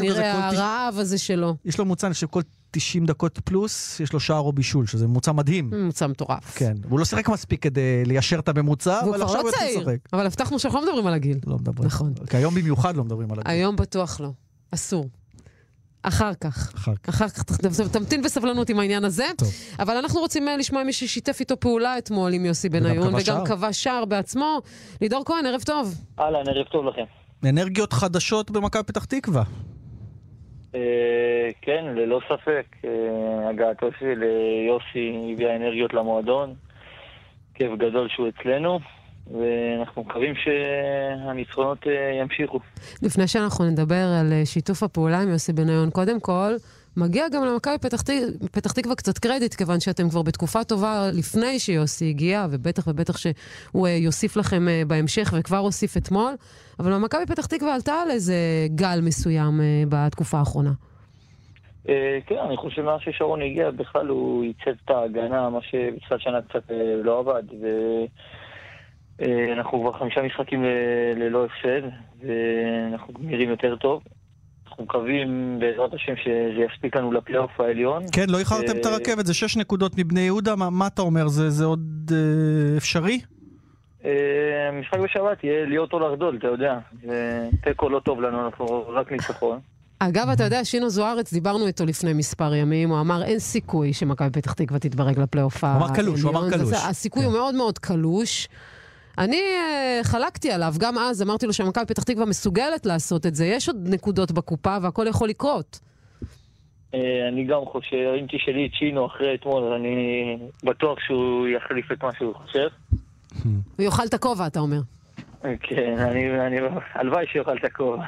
Speaker 5: נראה,
Speaker 6: כל
Speaker 5: הרעב הזה שלו.
Speaker 6: יש לו ממוצע, אני חושב, כל 90 דקות פלוס, יש לו שער או בישול, שזה ממוצע מדהים.
Speaker 5: ממוצע מטורף.
Speaker 6: כן, הוא לא שיחק מספיק כדי ליישר את הממוצע, אבל עכשיו
Speaker 5: לא
Speaker 6: הוא יתחיל לשחק.
Speaker 5: אבל הבטחנו שאנחנו לא מדברים על הגיל.
Speaker 6: לא מדברים.
Speaker 5: נכון.
Speaker 6: כי היום במיוחד לא מדברים על הגיל.
Speaker 5: היום בטוח לא. אסור. אחר כך.
Speaker 6: אחר כך.
Speaker 5: אחר כך, תמתין בסבלנות עם העניין הזה.
Speaker 6: טוב.
Speaker 5: אבל אנחנו רוצים אה, לשמוע מי ששיתף איתו פעולה אתמול עם יוסי בניון, וגם. כבש שער בעצמו. לידור כהן, ערב טוב.
Speaker 18: אהלן, ערב טוב לכם.
Speaker 6: אנרגיות חדשות במכבי פתח תקווה.
Speaker 18: אה, כן, ללא ספק, אה, הגעתו של יוסי הביאה אנרגיות למועדון. כיף גדול שהוא אצלנו, ואנחנו מקווים שהניצחונות אה, ימשיכו.
Speaker 5: לפני שאנחנו נדבר על אה, שיתוף הפעולה עם יוסי בניון, קודם כל, מגיע גם למכבי פתח, תק- פתח תקווה קצת קרדיט, כיוון שאתם כבר בתקופה טובה לפני שיוסי הגיע, ובטח ובטח שהוא אה, יוסיף לכם בהמשך, וכבר הוסיף אתמול, אבל מכבי פתח תקווה עלתה על איזה גל מסוים בתקופה האחרונה.
Speaker 18: כן, אני חושב שמאז ששרון הגיע, בכלל הוא ייצב את ההגנה, מה שבתחילת שנה קצת לא עבד. ואנחנו כבר חמישה משחקים ללא הפסד, ואנחנו נראים יותר טוב. אנחנו מקווים בעזרת השם שזה יספיק לנו לפלייאוף העליון.
Speaker 6: כן, לא איחרתם את
Speaker 18: אה,
Speaker 6: הרכבת, זה שש נקודות מבני יהודה, מה- מה אתה אומר, זה זה עוד אה, אפשרי?
Speaker 18: אה, המשחק בשבת יהיה להיות או לחדול, אתה יודע. זה תיקו לא טוב לנו, אנחנו רק ניצחון.
Speaker 5: אגב, אתה יודע, שינו זוארץ, דיברנו איתו לפני מספר ימים, הוא אמר אין סיכוי שמכבי פתח תקווה תתברג לפלייאוף העליון.
Speaker 6: אמר קלוש, הוא אמר קלוש.
Speaker 5: הסיכוי הוא מאוד מאוד קלוש. אני אה, חלקתי עליו, גם אז אמרתי לו שמכבי פתח תקווה מסוגלת לעשות את זה, יש עוד נקודות בקופה והכל יכול לקרות.
Speaker 18: אה, אני גם חושב, אם תשאלי את שינו אחרי אתמול, אני בטוח שהוא יחליף את מה שהוא חושב.
Speaker 5: הוא יאכל את הכובע, אתה אומר.
Speaker 18: כן, אני, אני, הלוואי שיאכל את הכובע.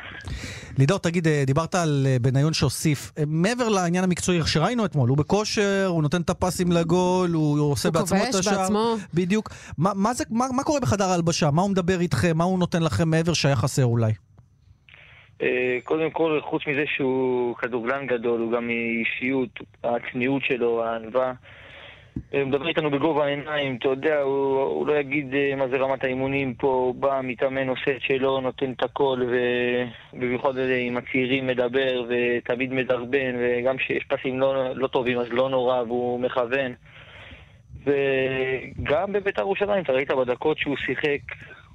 Speaker 6: לידור, תגיד, אה, דיברת על אה, בניון שהוסיף. אה, מעבר לעניין המקצועי, איך שראינו אתמול, הוא בכושר, הוא נותן את הפסים לגול, הוא הוא עושה
Speaker 5: הוא
Speaker 6: בעצמו את
Speaker 5: כובש
Speaker 6: השער.
Speaker 5: בעצמו.
Speaker 6: בדיוק. מה, מה, זה, מה, מה קורה בחדר ההלבשה? מה הוא מדבר איתכם? מה הוא נותן לכם מעבר שהיה חסר אולי?
Speaker 18: קודם כל, חוץ מזה שהוא כדורגלן גדול, הוא גם אישיות, הצניעות שלו, הענווה. אה, מדבר איתנו בגובה העיניים, אתה יודע, הוא, הוא לא יגיד אה, מה זה רמת האימונים פה, הוא בא, מתאמן, עושה את שלו, נותן את הכל, ובמיוחד אה, עם הצעירים מדבר, ותמיד מדרבן, וגם כשיש פסים לא, לא טובים אז לא נורא, והוא מכוון. וגם בבית"ר ירושלים, אתה ראית בדקות שהוא שיחק,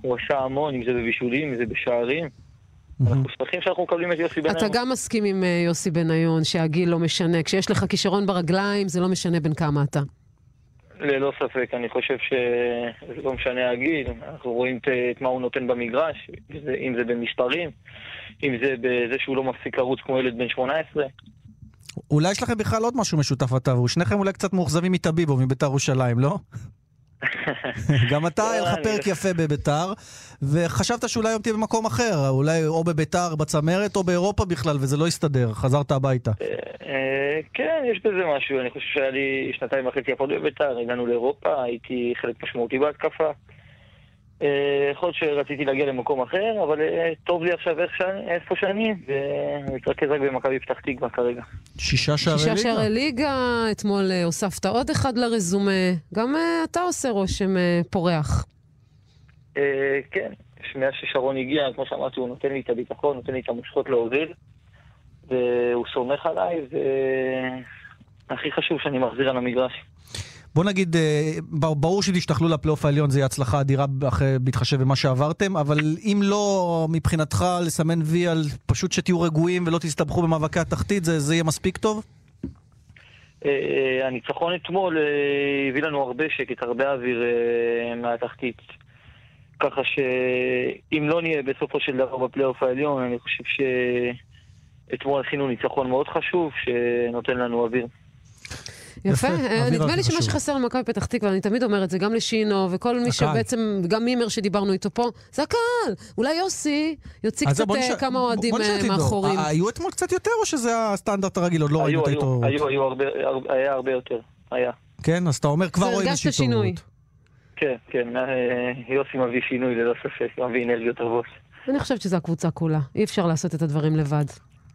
Speaker 18: הוא עשה המון, אם זה בבישולים, אם זה בשערים. אנחנו שמחים שאנחנו מקבלים את יוסי בניון.
Speaker 5: אתה גם מסכים עם יוסי בניון שהגיל לא משנה. כשיש לך כישרון ברגליים, זה לא משנה בין כמה אתה.
Speaker 18: ללא ספק, אני חושב שזה לא משנה הגיל, אנחנו רואים את, את מה הוא נותן במגרש, אם זה במספרים, אם זה בזה שהוא לא מפסיק לרוץ כמו ילד בן 18.
Speaker 6: אולי יש לכם בכלל עוד משהו משותף אתה והוא. שניכם אולי קצת מאוכזבים מטביבו, מביתר ירושלים, לא? גם אתה, היה לך פרק יפה בביתר, וחשבת שאולי היום תהיה במקום אחר, אולי או בביתר בצמרת או באירופה בכלל, וזה לא הסתדר, חזרת הביתה.
Speaker 18: אה, כן, יש בזה משהו. אני חושב שהיה לי שנתיים וחצי יפות בביתר, הגענו לאירופה, הייתי חלק משמעותי בהתקפה. אה, יכול להיות שרציתי להגיע למקום אחר, אבל אה, טוב לי עכשיו איך שאני- איפה שאני, ולהתרכז רק במכבי פתח תקווה כרגע.
Speaker 6: שישה שערי
Speaker 5: שישה
Speaker 6: ליגה.
Speaker 5: שערי ליגה, אתמול אה, הוספת עוד אחד לרזומה. גם אתה עושה רושם פורח.
Speaker 18: כן, מאז ששרון הגיע, כמו שאמרתי, הוא נותן לי את הביטחון, נותן לי את המושכות להוביל, והוא סומך עליי, והכי חשוב שאני מחזיר על המגרש.
Speaker 6: בוא נגיד, אה, ברור שתשתכלו לפלייאוף העליון, יהיה הצלחה אדירה בהתחשב במה שעברתם, אבל אם לא מבחינתך לסמן וי על פשוט שתהיו רגועים ולא תסתבכו במאבקי התחתית, זה, זה יהיה מספיק טוב?
Speaker 18: אה, הניצחון אתמול אה, הביא לנו הרבה שקט, הרבה אוויר אה, מהתחתית. ככה שאם לא נהיה בסופו של דבר בפלייאוף העליון, אני חושב שאתמול עשינו ניצחון מאוד חשוב שנותן לנו אוויר.
Speaker 5: יפה, אה, נדמה לי שמה. שחסר למכבי פתח תקווה, אני תמיד אומרת זה גם לשינו וכל מי. שבעצם, גם מימר שדיברנו איתו פה, זה הקהל. אולי יוסי יוציא קצת אה, כמה אוהדים אה. מאחורים.
Speaker 6: היו אתמול קצת יותר או שזה הסטנדרט הרגיל? עוד לא ראינו
Speaker 18: היו,
Speaker 6: את
Speaker 18: היו,
Speaker 6: ההתעוררות.
Speaker 18: היו, היו היה הרבה יותר, היה.
Speaker 6: כן, אז אתה אומר כבר רואים איזושהי התעוררות.
Speaker 18: כן, כן, יוסי מביא שינוי ללא ספק, מביא אנרגיות טובות.
Speaker 5: אני חושבת שזו הקבוצה כולה. אי אפשר לעשות את הדברים לבד.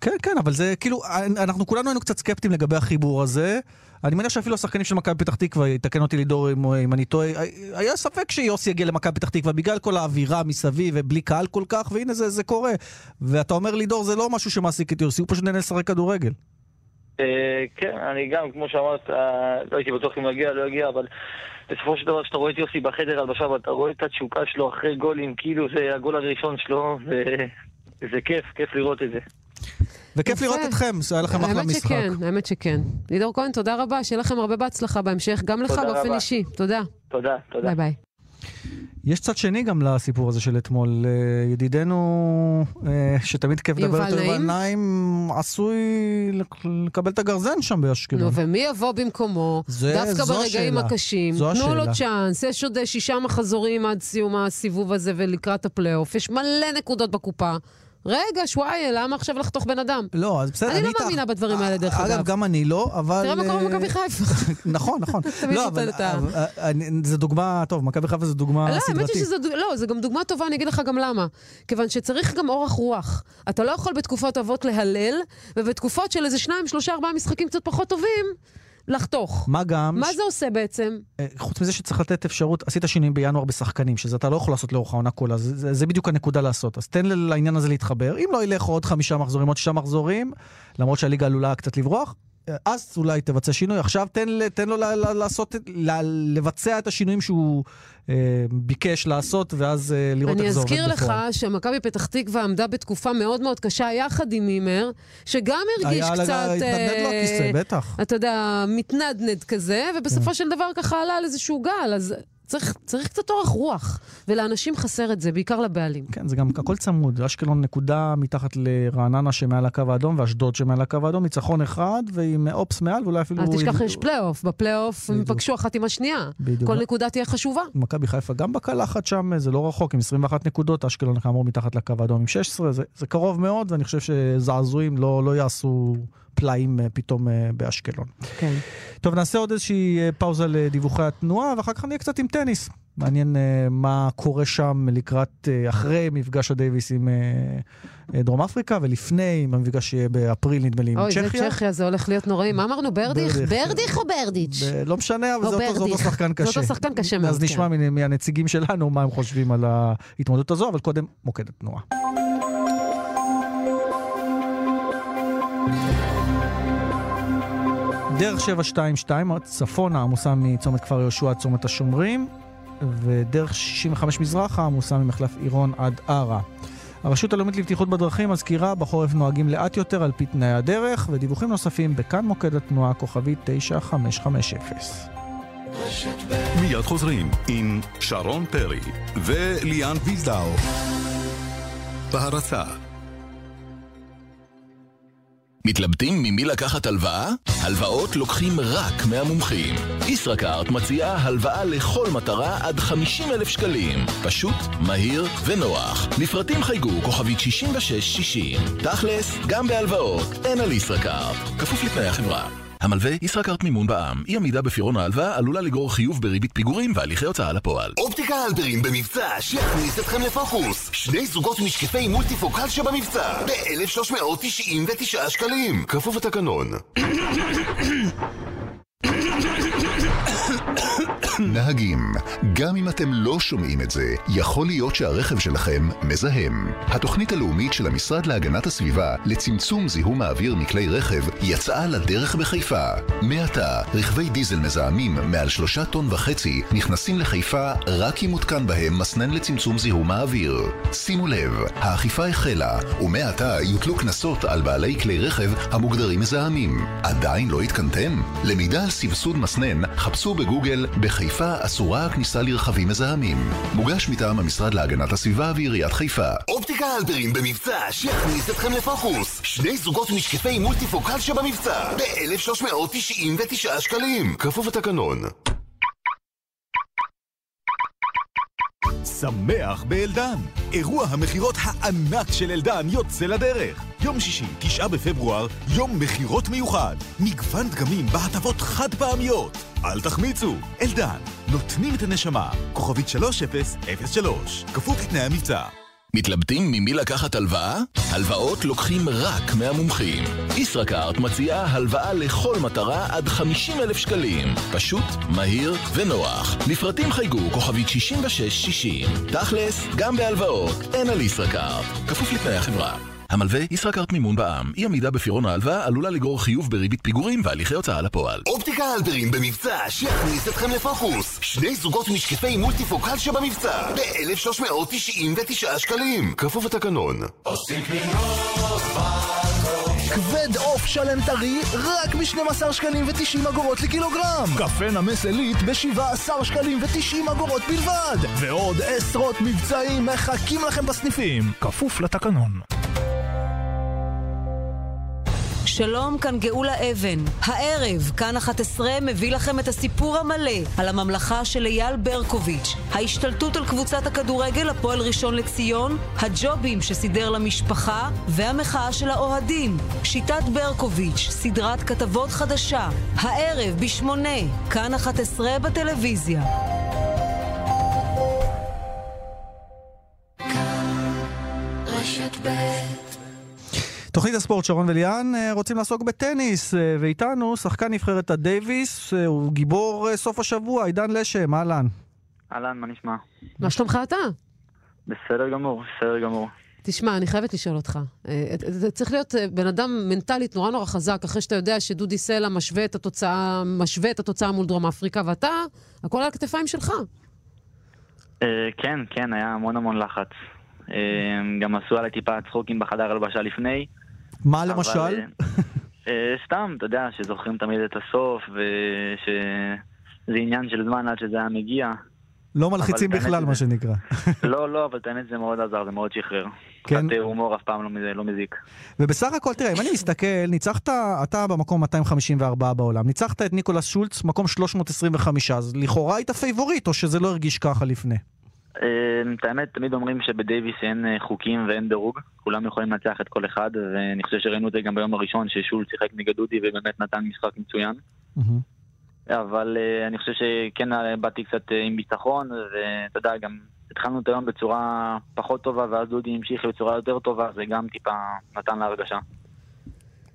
Speaker 6: כן, כן, אבל זה כאילו, אנחנו כולנו היינו קצת סקפטיים לגבי החיבור הזה. אני מניח שאפילו השחקנים של מכבי פתח תקווה, יתקן אותי לידור אם, אם אני טועה, היה ספק שיוסי יגיע למכבי פתח תקווה בגלל כל האווירה מסביב ובלי קהל כל כך, והנה זה, זה קורה. ואתה אומר לידור, זה לא משהו שמעסיק את יוסי, הוא פשוט נהנה לשחק כדורגל.
Speaker 18: אה, כן, אני גם, כמו שאמרת, אה, לא הייתי בטוח אם יגיע, לא יגיע, אבל בסופו של דבר, כשאתה רואה את יוסי בחדר הלבשה ואתה רואה את התשוקה שלו אחרי גולים, כאילו זה הגול הראשון שלו, וזה כיף, כיף לראות את זה.
Speaker 6: וכיף. לראות אתכם, זה היה לכם אחלה
Speaker 5: האמת
Speaker 6: משחק.
Speaker 5: שכן, האמת שכן. לידור כהן, תודה רבה, שיהיה לכם הרבה בהצלחה בהמשך, גם לך באופן. אישי. תודה.
Speaker 18: תודה, תודה.
Speaker 5: ביי ביי.
Speaker 6: יש צד שני גם לסיפור הזה של אתמול. אה, ידידנו, אה, שתמיד כיף לדבר
Speaker 5: יובל
Speaker 6: איתו
Speaker 5: נעים?
Speaker 6: בעיניים, עשוי לק- לקבל את הגרזן שם באשקלון.
Speaker 5: נו, ומי יבוא במקומו?
Speaker 6: זה-
Speaker 5: דווקא ברגעים
Speaker 6: השאלה.
Speaker 5: הקשים.
Speaker 6: זו
Speaker 5: תנו לו
Speaker 6: השאלה.
Speaker 5: צ'אנס, יש עוד אה, שישה מחזורים עד סיום הסיבוב הזה ולקראת הפלייאוף. יש מלא נקודות בקופה. רגע, שוואיה, למה עכשיו לחתוך בן אדם?
Speaker 6: לא, אז בסדר,
Speaker 5: אני
Speaker 6: אני
Speaker 5: לא
Speaker 6: איתך.
Speaker 5: מאמינה בדברים האלה, דרך אגב.
Speaker 6: אגב, גם אני לא, אבל...
Speaker 5: תראה מה קורה
Speaker 6: אה,
Speaker 5: במכבי חיפה.
Speaker 6: נכון, נכון.
Speaker 5: תמיד
Speaker 6: לא, אבל אה, זה דוגמה, טוב, מכבי חיפה זה דוגמה
Speaker 5: לא, האמת
Speaker 6: סדרתית.
Speaker 5: שזה, דוג- לא, זה גם דוגמה טובה, אני אגיד לך גם למה. כיוון שצריך גם אורך רוח. אתה לא יכול בתקופות טובות להלל, ובתקופות של איזה שניים, שלושה, ארבעה משחקים קצת פחות טובים, לחתוך.
Speaker 6: מה גם...
Speaker 5: מה זה עושה בעצם?
Speaker 6: אה, חוץ מזה שצריך לתת אפשרות, עשית שינויים בינואר בשחקנים, שזה אתה לא יכול לעשות לאורך העונה כולה, זה, זה, זה בדיוק הנקודה לעשות. אז תן לעניין הזה להתחבר. אם לא ילך עוד חמישה מחזורים, עוד שישה מחזורים, למרות שהליגה עלולה קצת לברוח, אז אולי תבצע שינוי. עכשיו תן, תן לו ל, ל, לעשות, ל, לבצע את השינויים שהוא אה, ביקש לעשות, ואז אה, לראות
Speaker 5: אני
Speaker 6: איך זה עובד
Speaker 5: אזכיר
Speaker 6: בפועל.
Speaker 5: לך שמכבי פתח תקווה עמדה בתקופה מאוד מאוד קשה יחד עם מימר, שגם הרגיש
Speaker 6: היה
Speaker 5: קצת...
Speaker 6: התנדנד לו
Speaker 5: אה,
Speaker 6: הכיסא, בטח.
Speaker 5: אתה יודע, מתנדנד כזה, ובסופו
Speaker 6: כן.
Speaker 5: של דבר ככה עלה על איזשהו גל, אז צריך, צריך קצת אורך רוח, ולאנשים חסר את זה, בעיקר לבעלים.
Speaker 6: כן, זה גם הכל צמוד. אשקלון נקודה מתחת לרעננה שמעל הקו האדום, ואשדוד שמעל הקו האדום, ניצחון אחד, ועם אופס מעל, ואולי אפילו...
Speaker 5: אל תשכח, יש פלייאוף, בפלייאוף הם פגשו אחת עם השנייה.
Speaker 6: בדיוק.
Speaker 5: כל נקודה תהיה חשובה.
Speaker 6: מכבי חיפה גם בקלחת שם, זה לא רחוק, עם 21 נקודות, אשקלון כאמור מתחת לקו האדום עם 16, זה, זה קרוב מאוד, ואני חושב שזעזועים לא, לא יעשו פלאים אה, פתאום אה, באשקלון.
Speaker 5: כן.
Speaker 6: טוב, נעשה עוד איזושהי אה, פאוזה לדיווחי התנועה, ואחר כך נהיה קצת עם טניס. מעניין מה קורה שם לקראת, אחרי מפגש הדייוויס עם דרום אפריקה, ולפני, עם המפגש שיהיה באפריל, נדמה לי, עם
Speaker 5: אוי, זה
Speaker 6: צ'כיה.
Speaker 5: צ'כיה, זה הולך להיות נוראי. מה אמרנו, ברדיך?
Speaker 6: ברדיך.
Speaker 5: ברדיך או ברדיץ'?
Speaker 6: ב- לא משנה, אבל זה אותו- אותו. שחקן קשה.
Speaker 5: זה אותו שחקן קשה מאוד,
Speaker 6: אז נשמע
Speaker 5: כן.
Speaker 6: מ- מהנציגים שלנו מה הם חושבים על ההתמודדות הזו, אבל קודם מוקד התנועה. דרך 722, צפונה עמוסה מצומת כפר יהושע עד צומת השומרים, ודרך 65 מזרחה עמוסה ממחלף עירון עד ערה. הרשות הלאומית לבטיחות בדרכים מזכירה, בחורף נוהגים לאט יותר על פי תנאי הדרך, ודיווחים נוספים בכאן מוקד התנועה, כוכבית 9550.
Speaker 10: מיד חוזרים עם שרון פרי וליאן ויזדאו. בהרצה
Speaker 19: מתלבטים ממי לקחת הלוואה? הלוואות לוקחים רק מהמומחים. ישראכרט מציעה הלוואה לכל מטרה עד 50 אלף שקלים. פשוט, מהיר ונוח. לפרטים חייגו כוכבית 6660. תכלס, גם בהלוואות, אין על ישראכרט. כפוף לתנאי החברה. המלווה ישראכרט מימון בע"מ. אי עמידה בפירעון ההלוואה עלולה לגרור חיוב בריבית פיגורים והליכי הוצאה לפועל.
Speaker 20: אופטיקה הלפרין במבצע שיכניס אתכם לפוקוס. שני זוגות משקפי מולטיפוקל שבמבצע ב-1399 שקלים. כפוף לתקנון.
Speaker 21: נהגים, גם אם אתם לא שומעים את זה, יכול להיות שהרכב שלכם מזהם. התוכנית הלאומית של המשרד להגנת הסביבה לצמצום זיהום האוויר מכלי רכב יצאה לדרך בחיפה. מעתה, רכבי דיזל מזהמים מעל שלושה טון וחצי נכנסים לחיפה רק אם מותקן בהם מסנן לצמצום זיהום האוויר. שימו לב, האכיפה החלה, ומעתה יוטלו קנסות על בעלי כלי רכב המוגדרים מזהמים. עדיין לא התקנתם? למידע על סבסוד מסנן, חפשו בגוגל בחיפה אסורה הכניסה לרכבים מזהמים. מוגש מטעם המשרד להגנת הסביבה ועיריית חיפה.
Speaker 20: אופטיקה הלפרין במבצע שיכניס אתכם לפוקוס. שני זוגות משקפי מולטיפוקל שבמבצע ב-1399 שקלים. כפוף לתקנון.
Speaker 22: שמח באלדן. אירוע המכירות הענק של אלדן יוצא לדרך. יום שישי, תשעה בפברואר, יום מכירות מיוחד. מגוון דגמים בהטבות חד פעמיות. אל תחמיצו, אלדן, נותנים את הנשמה. כוכבית 3003, כפוף לתנאי המבצע.
Speaker 19: מתלבטים ממי לקחת הלוואה? הלוואות לוקחים רק מהמומחים. ישראכרט מציעה הלוואה לכל מטרה עד 50 אלף שקלים. פשוט, מהיר ונוח. לפרטים חייגו כוכבית 6660. תכלס, גם בהלוואות, אין על ישראכרט. כפוף לתנאי החברה. המלווה ישראכרט מימון בע"מ. אי עמידה בפירעון ההלוואה עלולה לגרור חיוב בריבית פיגורים והליכי הוצאה לפועל.
Speaker 20: אופטיקה הלפרין במבצע שיכניס אתכם לפוקוס. שני זוגות משקפי מולטיפוקל שבמבצע ב-1399 שקלים. כפוף לתקנון.
Speaker 23: עושים קניות
Speaker 12: כבד עוף שלם טרי רק ב-12 שקלים ו-90 אגורות לקילוגרם.
Speaker 23: קפה נמס עילית ב-17 שקלים ו-90 אגורות בלבד. ועוד עשרות מבצעים מחכים לכם בסניפים. כפוף לתקנון.
Speaker 24: שלום, כאן גאולה אבן. הערב, כאן 11 מביא לכם את הסיפור המלא על הממלכה של אייל ברקוביץ', ההשתלטות על קבוצת הכדורגל הפועל ראשון לציון, הג'ובים שסידר למשפחה והמחאה של האוהדים. שיטת ברקוביץ', סדרת כתבות חדשה. הערב בשמונה, כאן 11 בטלוויזיה.
Speaker 6: תוכנית הספורט, שרון וליאן, אה, רוצים לעסוק בטניס, אה, ואיתנו שחקן נבחרת הדייוויס, אה, הוא גיבור סוף השבוע, עידן לשם, אהלן.
Speaker 25: אהלן, מה נשמע?
Speaker 5: מה שלומך אתה?
Speaker 25: בסדר גמור, בסדר גמור.
Speaker 5: תשמע, אני חייבת לשאול אותך. זה צריך להיות בן אדם מנטלית נורא נורא חזק, אחרי שאתה יודע שדודי סלע משווה את התוצאה, משווה את התוצאה מול דרום אפריקה, ואתה, הכל על הכתפיים שלך.
Speaker 25: כן, כן, היה המון המון לחץ. גם עשו עליי טיפה צחוקים בחדר הלבשה לפני.
Speaker 6: מה למשל? אבל,
Speaker 25: סתם, אתה יודע, שזוכרים תמיד את הסוף, ושזה עניין של זמן עד שזה היה מגיע.
Speaker 6: לא מלחיצים בכלל, מה שנקרא.
Speaker 25: לא, לא, אבל האמת זה מאוד עזר, זה מאוד שחרר. כן? קצת הומור אף פעם לא, לא מזיק.
Speaker 6: ובסך הכל, תראה, אם אני מסתכל, ניצחת, אתה במקום 254 בעולם, ניצחת את ניקולס שולץ, מקום 325, אז לכאורה היית פייבוריט, או שזה לא הרגיש ככה לפני?
Speaker 25: את האמת, תמיד אומרים שבדייוויס אין חוקים ואין דירוג, כולם יכולים לנצח את כל אחד, ואני חושב שראינו את זה גם ביום הראשון, ששולץ שיחק נגד דודי ובאמת נתן משחק מצוין. אבל אני חושב שכן באתי קצת עם ביטחון, ואתה יודע, גם התחלנו את היום בצורה פחות טובה, ואז דודי המשיך בצורה יותר טובה, זה גם טיפה נתן להרגשה.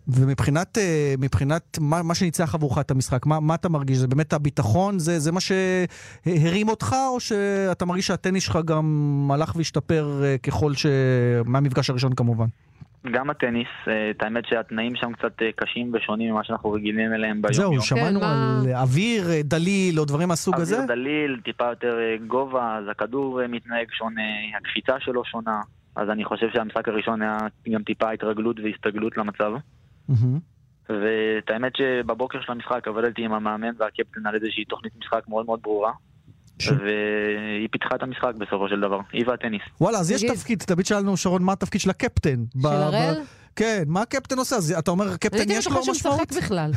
Speaker 6: ומבחינת מבחינת מה, מה שניצח עבורך את המשחק, מה, מה אתה מרגיש? זה באמת הביטחון? זה, זה מה שהרים אותך, או שאתה מרגיש שהטניס שלך גם הלך והשתפר ככל ש... מהמפגש הראשון כמובן?
Speaker 25: גם הטניס, את האמת שהתנאים שם קצת קשים ושונים ממה שאנחנו רגילים אליהם ביום-יום.
Speaker 6: זהו, שמענו כן, על מה... אוויר דליל או דברים מהסוג הזה?
Speaker 25: אוויר דליל, טיפה יותר גובה, אז הכדור מתנהג שונה, הקפיצה שלו שונה. אז אני חושב שהמשחק הראשון היה גם טיפה התרגלות והסתגלות למצב. ואת האמת שבבוקר של המשחק עבדתי עם המאמן והקפטן על איזושהי תוכנית משחק מאוד מאוד ברורה. והיא פיתחה את המשחק בסופו של דבר, היא והטניס.
Speaker 6: וואלה, אז יש תפקיד, תמיד שאלנו, שרון, מה התפקיד של הקפטן?
Speaker 5: של הראל?
Speaker 6: כן, מה הקפטן עושה? אז אתה אומר, קפטן
Speaker 5: הייתי
Speaker 6: יש לו
Speaker 5: בטוחה שהוא
Speaker 6: משמעות?
Speaker 5: משחק בכלל.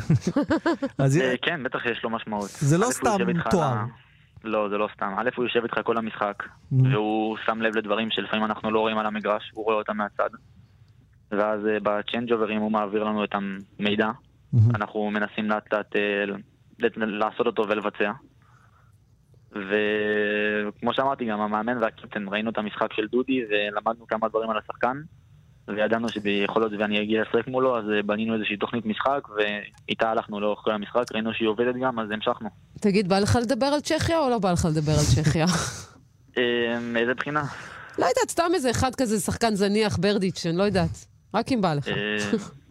Speaker 6: אז
Speaker 25: אה, כן, בטח יש לו משמעות.
Speaker 6: זה לא סתם תואר.
Speaker 25: לא, זה לא סתם. א', הוא יושב איתך כל המשחק. והוא שם לב לדברים שלפעמים אנחנו לא רואים על המגרש, הוא רואה אותם מהצד. ואז אה, בצ'יינג' אוברים הוא מעביר לנו את המידע. אנחנו מנסים לאט לאט אה, לעשות אותו ולבצע. וכמו שאמרתי, גם המאמן והקפטן, ראינו את המשחק של דודי ולמדנו כמה דברים על השחקן. וידענו שיכול להיות ואני אגיע לשחק מולו, אז אה, בנינו איזושהי תוכנית משחק, ואיתה הלכנו לאורך כל המשחק, ראינו שהיא עובדת גם, אז המשכנו.
Speaker 5: תגיד, בא לך לדבר על צ'כיה או לא בא לך לדבר על צ'כיה?
Speaker 25: מאיזה בחינה?
Speaker 5: לא יודעת, סתם איזה אחד כזה שחקן זניח, ברדיץ', אני לא יודעת. רק אם בא לך.
Speaker 25: אה,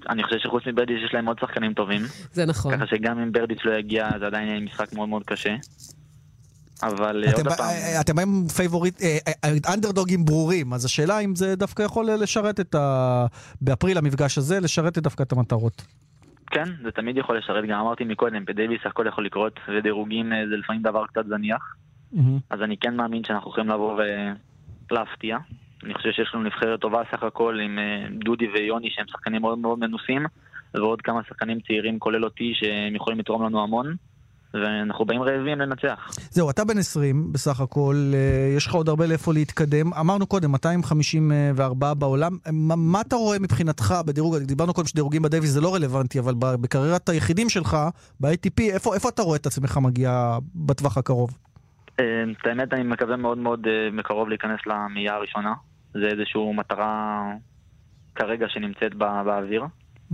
Speaker 25: אני חושב שחוץ מברדיץ' יש להם עוד שחקנים טובים.
Speaker 5: זה נכון.
Speaker 25: ככה שגם אם ברדיץ' לא יגיע, זה עדיין יהיה משחק מאוד מאוד קשה. אבל אה, עוד פעם,
Speaker 6: אה, אתם באים פייבוריט, אנדרדוגים ברורים, אז השאלה אם זה דווקא יכול לשרת את ה... באפריל המפגש הזה, לשרת את דווקא את המטרות.
Speaker 25: כן, זה תמיד יכול לשרת, גם אמרתי מקודם, בדייוויס הכל יכול לקרות, ודירוגים זה לפעמים דבר קצת זניח. אז אני כן מאמין שאנחנו יכולים לבוא ולהפתיע. אני חושב שיש לנו נבחרת טובה סך הכל עם אה, דודי ויוני שהם שחקנים מאוד מאוד מנוסים, ועוד כמה שחקנים צעירים כולל אותי שהם יכולים לתרום לנו המון, ואנחנו באים רעבים לנצח.
Speaker 6: זהו, אתה בן 20 בסך הכל, אה, יש לך עוד הרבה לאיפה להתקדם. אמרנו קודם, 254 בעולם. מה, מה אתה רואה מבחינתך בדירוג, דיברנו קודם שדירוגים בדייוויס זה לא רלוונטי, אבל בקריירת היחידים שלך, ב-ATP, איפה, איפה אתה רואה את עצמך מגיע בטווח הקרוב?
Speaker 25: אה, את האמת, אני מקווה מאוד מאוד אה, מקרוב להיכנס למאייה הראשונה. זה איזושהי מטרה כרגע שנמצאת בא- באוויר.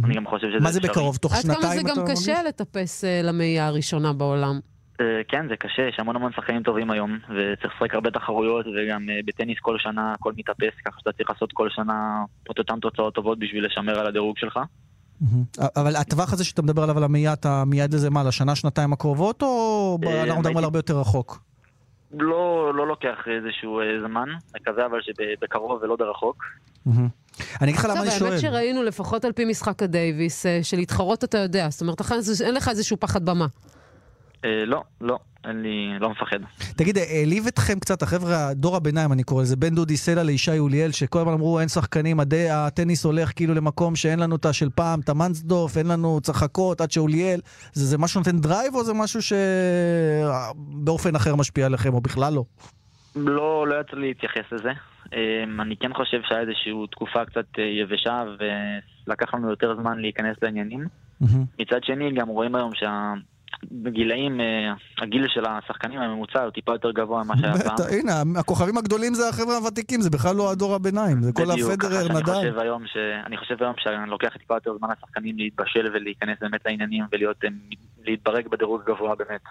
Speaker 25: אני גם חושב שזה
Speaker 6: מה זה. בקרוב? תוך
Speaker 5: עד כמה
Speaker 6: שנתיים
Speaker 5: זה
Speaker 6: אתה
Speaker 5: גם
Speaker 6: מרגיש?
Speaker 5: קשה לטפס אה, למאייה הראשונה בעולם.
Speaker 25: אה, כן, זה קשה, יש המון המון שחקנים טובים היום, וצריך לשחק הרבה תחרויות, וגם אה, בטניס כל שנה הכל מתאפס, ככה שאתה צריך לעשות כל שנה את אותן תוצאות טובות בשביל לשמר על הדירוג שלך.
Speaker 6: אבל הטווח הזה שאתה מדבר עליו על המאייה, אתה מייעד לזה מה, לשנה, שנתיים הקרובות, או
Speaker 25: אה,
Speaker 6: אנחנו מדברים על הרבה יותר רחוק?
Speaker 25: לא, לא לוקח איזשהו אה, זמן, מקווה אבל שבקרוב ולא ברחוק.
Speaker 6: אני אגיד לך למה אני
Speaker 5: עכשיו,
Speaker 6: שואל.
Speaker 5: האמת שראינו, לפחות על פי משחק הדייוויס, אה, של להתחרות אתה יודע. זאת אומרת, אין לך איזשהו פחד במה.
Speaker 25: אה, לא, לא, אין לי, לא מפחד.
Speaker 6: תגיד, העליב אתכם קצת, החבר'ה, דור הביניים אני קורא לזה, בין דודי סלע לישי יוליאל, שכל הזמן אמרו אין שחקנים, הדי- הטניס הולך כאילו למקום שאין לנו את השל פעם, את המנסדורף, אין לנו, לחכות עד שאוליאל. זה, זה משהו נותן drive או זה משהו שבאופן אחר משפיע עליכם, או בכלל לא?
Speaker 25: לא, לא יצא לי להתייחס לזה. אמ, אני כן חושב שהיה איזושהי תקופה קצת אה, יבשה ולקח לנו יותר זמן להיכנס לעניינים. מצד שני, גם רואים היום שהגילאים, אה, הגיל של השחקנים הממוצע הוא טיפה יותר גבוה ממה שהיה פעם.
Speaker 6: בטח, הנה, הכוכבים הגדולים זה החבר'ה הוותיקים, זה בכלל לא הדור הביניים, זה כל הפדרר, נדל.
Speaker 25: חושב היום ש... אני חושב היום שאני לוקח טיפה יותר זמן לשחקנים להתבשל ולהיכנס באמת לעניינים ולהיות, אה, בדירוג גבוה באמת.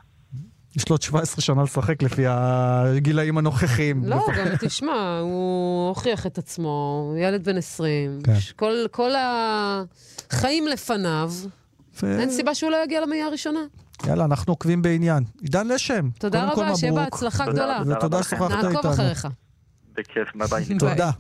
Speaker 6: יש לו עוד 17 שנה לשחק לפי הגילאים הנוכחיים.
Speaker 5: לא, גם תשמע, הוא הוכיח את עצמו, הוא ילד בן 20.
Speaker 6: כן.
Speaker 5: כל, כל החיים לפניו,
Speaker 6: ו-
Speaker 5: אין סיבה שהוא לא יגיע למאייה הראשונה.
Speaker 6: יאללה, אנחנו עוקבים בעניין. עידן לשם.
Speaker 5: תודה רבה, שיהיה. בהצלחה גדולה.
Speaker 6: ותודה ששוחחת איתנו.
Speaker 5: נעקוב אחריך.
Speaker 25: בכיף, ביי ביי.
Speaker 6: תודה.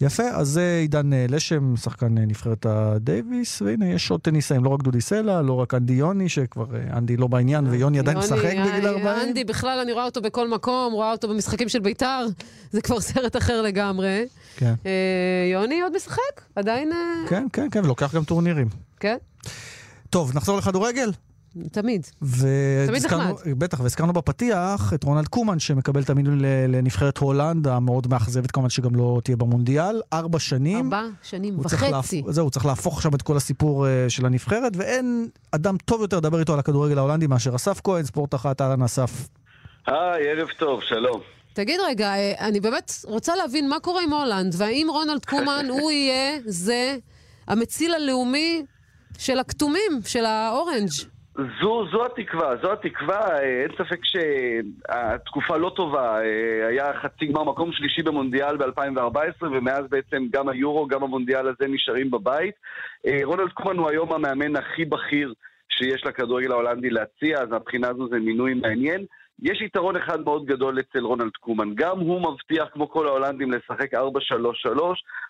Speaker 6: יפה, אז זה עידן אה, לשם, שחקן אה, נבחרת הדייוויס, והנה יש עוד טניסאים, לא רק דודי סלע, לא רק אנדי ויוני, שכבר אה, אנדי לא בעניין, ויוני עדיין משחק בגיל
Speaker 5: אה,
Speaker 6: 40.
Speaker 5: אנדי, בכלל, אני רואה אותו בכל מקום, רואה אותו במשחקים של ביתר, זה כבר סרט אחר לגמרי.
Speaker 6: כן.
Speaker 5: אה, יוני עוד משחק? עדיין... אה,
Speaker 6: כן, כן, כן, ולוקח גם טורנירים.
Speaker 5: כן,
Speaker 6: טוב, נחזור לכדורגל.
Speaker 5: תמיד.
Speaker 6: והזכרנו, בטח, והזכרנו בפתיח את רונלד קומן, שמקבל את המינוי לנבחרת הולנד, המאוד מאכזבת כמובן שגם לא תהיה במונדיאל. ארבע שנים.
Speaker 5: ארבע שנים וחצי.
Speaker 6: להפ... זהו, הוא צריך להפוך עכשיו את כל הסיפור uh, של הנבחרת, ואין אדם טוב יותר לדבר איתו על הכדורגל ההולנדי מאשר אסף כהן, ספורט אחת, אהלן אסף.
Speaker 26: היי, ערב טוב, שלום.
Speaker 5: תגיד רגע, אה, אני באמת רוצה להבין מה קורה עם הולנד, והאם רונלד קומן הוא יהיה זה המציל הלאומי של הכתומים, של האורנג'.
Speaker 26: זו, זו התקווה, זו התקווה, אה, אין ספק שהתקופה לא טובה, אה, היה חצי גמר מקום שלישי במונדיאל ב-2014 ומאז בעצם גם היורו, גם המונדיאל הזה נשארים בבית. אה, רונלד קומן הוא היום המאמן הכי בכיר שיש לכדורגל ההולנדי להציע, אז מהבחינה הזו זה מינוי מעניין. יש יתרון אחד מאוד גדול אצל רונלד קומן, גם הוא מבטיח כמו כל ההולנדים לשחק 4-3-3,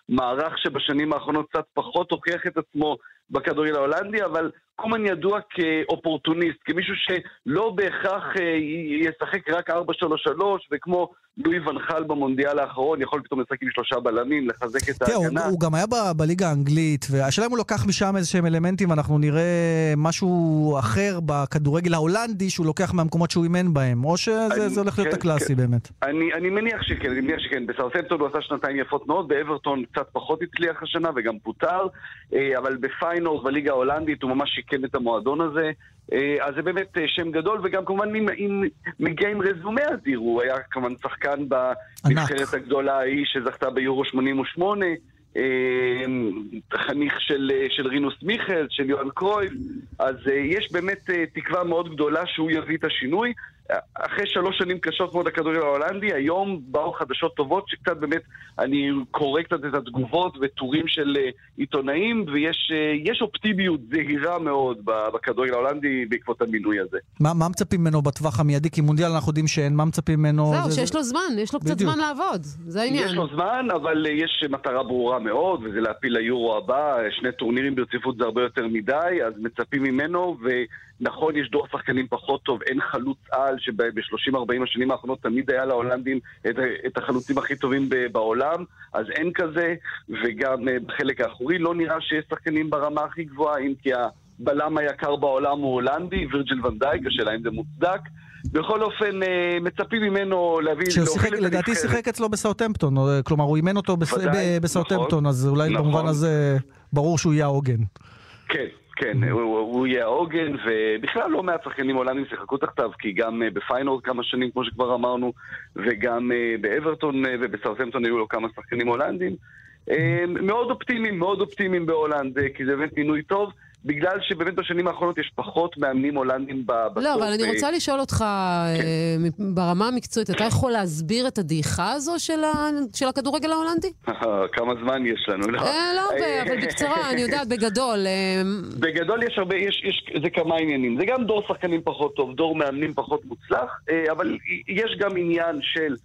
Speaker 26: מערך שבשנים האחרונות קצת פחות הוכיח את עצמו בכדורגל ההולנדי, אבל קומן ידוע כאופורטוניסט, כמישהו שלא בהכרח אה, ישחק רק 4-3-3, וכמו לואי ונחל במונדיאל האחרון יכול פתאום לשחק עם שלושה בלמים, לחזק את
Speaker 6: תראה, הוא,
Speaker 26: ההגנה.
Speaker 6: גם היה בליגה האנגלית, והשאלה אם הוא לוקח משם איזה שהם אלמנטים, ואנחנו נראה משהו אחר בכדורגל ההולנדי שהוא לוקח מהמקומות שהוא אימן בהם, או שזה הולך להיות
Speaker 26: כן,
Speaker 6: הקלאסי
Speaker 26: כן.
Speaker 6: באמת.
Speaker 26: אני, מניח שכן, אני מניח שכן. בסרסמפטון הוא עשה שנתיים יפות מאוד, באברטון קצת פחות הצליח השנה וגם פוטר, אה, אבל בפיינורס, בליגה ההולנדית, הוא ממש שיקם את המועדון הזה. אה, אז זה באמת אה, שם גדול, וגם כמובן אם, אם מגיע עם רזומה אדיר, הוא היה כמובן שחקן בנבחרת הגדולה ההיא שזכתה ביורו 88. אה, חניך של, של רינוס מיכל, של יוהאן קרויב, אז יש באמת תקווה מאוד גדולה שהוא יביא את השינוי. אחרי שלוש שנים קשות מאוד לכדורגל ההולנדי, היום באו חדשות טובות שקצת באמת, אני קורא קצת את התגובות וטורים של אה, עיתונאים, ויש אה, יש אופטימיות זהירה מאוד ב- בכדורגל ההולנדי בעקבות המינוי הזה.
Speaker 6: מה, מה מצפים ממנו בטווח המיידי? כי מונדיאל אנחנו יודעים שאין, מה מצפים ממנו?
Speaker 5: זהו,
Speaker 6: זה-
Speaker 5: שיש לו זמן, יש לו קצת
Speaker 6: בדיוק.
Speaker 5: זמן לעבוד, זה העניין.
Speaker 26: יש לו זמן, אבל אה, יש מטרה ברורה מאוד, וזה להפיל ליורו הבא. שני טורנירים ברציפות זה הרבה יותר מדי, אז מצפים ממנו, ונכון, יש דור שחקנים פחות טוב, אין חלוץ על, שב-30-40 השנים האחרונות תמיד היה להולנדים את, את החלוצים הכי טובים בעולם, אז אין כזה, וגם אה, בחלק האחורי לא נראה שיש שחקנים ברמה הכי גבוהה, אם כי הבלם היקר בעולם הוא הולנדי, וירג'ל ונדייק, השאלה אם זה מוצדק. בכל אופן, אה, מצפים ממנו להביא...
Speaker 6: שיחק, לדעתי. שיחק אצלו בסאוטהמפטון, או, כלומר הוא אימן אותו בס...
Speaker 26: ודאי,
Speaker 6: ב- בסאוטהמפטון,
Speaker 26: נכון,
Speaker 6: אז אולי
Speaker 26: נכון.
Speaker 6: במובן הזה ברור שהוא יהיה העוגן.
Speaker 26: כן, כן, הוא, הוא, הוא יהיה העוגן, ובכלל לא מעט שחקנים הולנדים שיחקו תחתיו, כי גם אה, בפיינורד כמה שנים, כמו שכבר אמרנו, וגם אה, באברטון אה, ובסאות'המפטון היו לו כמה שחקנים הולנדים. מאוד אופטימיים, מאוד אופטימיים בהולנד, כי זה באמת מינוי טוב, בגלל שבאמת בשנים האחרונות יש פחות מאמנים הולנדים ב- בטופ.
Speaker 5: לא, אבל אני
Speaker 26: אה,
Speaker 5: רוצה לשאול אותך,
Speaker 26: כן.
Speaker 5: אה, ברמה המקצועית, אתה יכול להסביר את הדעיכה הזו של הכדורגל ההולנדי?
Speaker 26: כמה זמן יש לנו, לא?
Speaker 5: אה, לא הרבה, אבל בקצרה, אני יודעת, בגדול.
Speaker 26: בגדול יש הרבה, יש, יש, זה כמה עניינים. זה גם דור שחקנים פחות טוב, דור מאמנים פחות מוצלח, אבל יש גם עניין של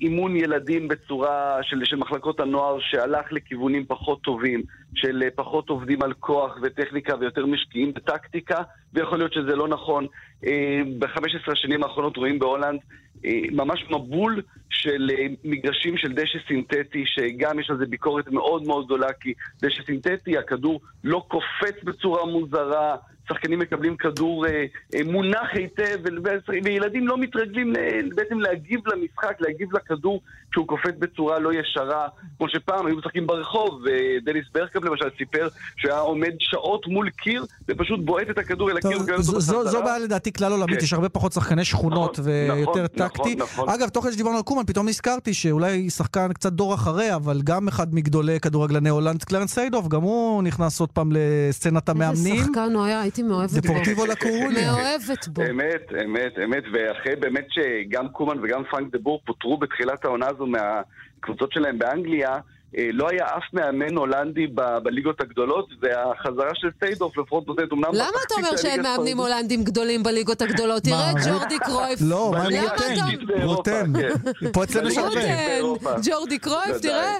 Speaker 26: אימון ילדים בצורה של, של מחלקות הנוער שהלך לכיוונים פחות טובים, של אה, פחות עובדים על כוח וטכניקה ויותר משקיעים בטקטיקה, ויכול להיות שזה לא נכון. ב-15 השנים האחרונות רואים בהולנד אה, ממש מבול של אה, מגרשים של דשא סינתטי, שגם יש על זה ביקורת מאוד מאוד גדולה, כי דשא סינתטי, הכדור לא קופץ בצורה מוזרה, שחקנים מקבלים כדור אה, אה, מונח היטב, וילדים לא מתרגלים בעצם להגיב למשחק, להגיב לכדור כשהוא קופץ בצורה לא ישרה, כמו שפעם היו משחקים ברחוב, ודניס ברגקאמפ למשל סיפר שהיה עומד שעות מול קיר, ופשוט בועט את הכדור אל הקיר.
Speaker 6: טוב,
Speaker 26: ומקבל אותו
Speaker 6: זו- זו
Speaker 26: בחזרה.
Speaker 6: זו בעיה לדעתי כלל עולמית,
Speaker 26: כן.
Speaker 6: יש הרבה פחות שחקני שכונות ויותר
Speaker 26: נכון,
Speaker 6: טקטי.
Speaker 26: נכון.
Speaker 6: אגב, תוך כדי שדיברנו על קומן, פתאום נזכרתי שאולי שחקן קצת דור אחרי, אבל גם אחד מגדולי כדורגלני הולנד, קלרנס סיידוף, גם הוא נכנס עוד פעם לסצנת
Speaker 5: איזה
Speaker 6: המאמנים.
Speaker 5: שחקן הוא היה, הייתי מאוהבת בו.
Speaker 6: דפורטיבו לה קורוניה.
Speaker 5: מאוהבת בו.
Speaker 26: אמת, אמת, אמת, ואחרי באמת שגם קומן וגם פרנק דה בור פוטרו בתחילת העונה הזו מהקבוצות שלהם באנגליה, לא היה אף מאמן הולנדי ב- בליגות הגדולות, והחזרה של סיידוף לפחות נותנת אמנם...
Speaker 5: למה אתה אומר שאין מאמנים הולנדים גדולים בליגות הגדולות? תראה את ג'ורדי קרויף.
Speaker 6: לא, מה רוטן?
Speaker 5: אתה-
Speaker 6: רוטן. פה אצלנו.
Speaker 5: רוטן, ג'ורדי קרויף, תראה.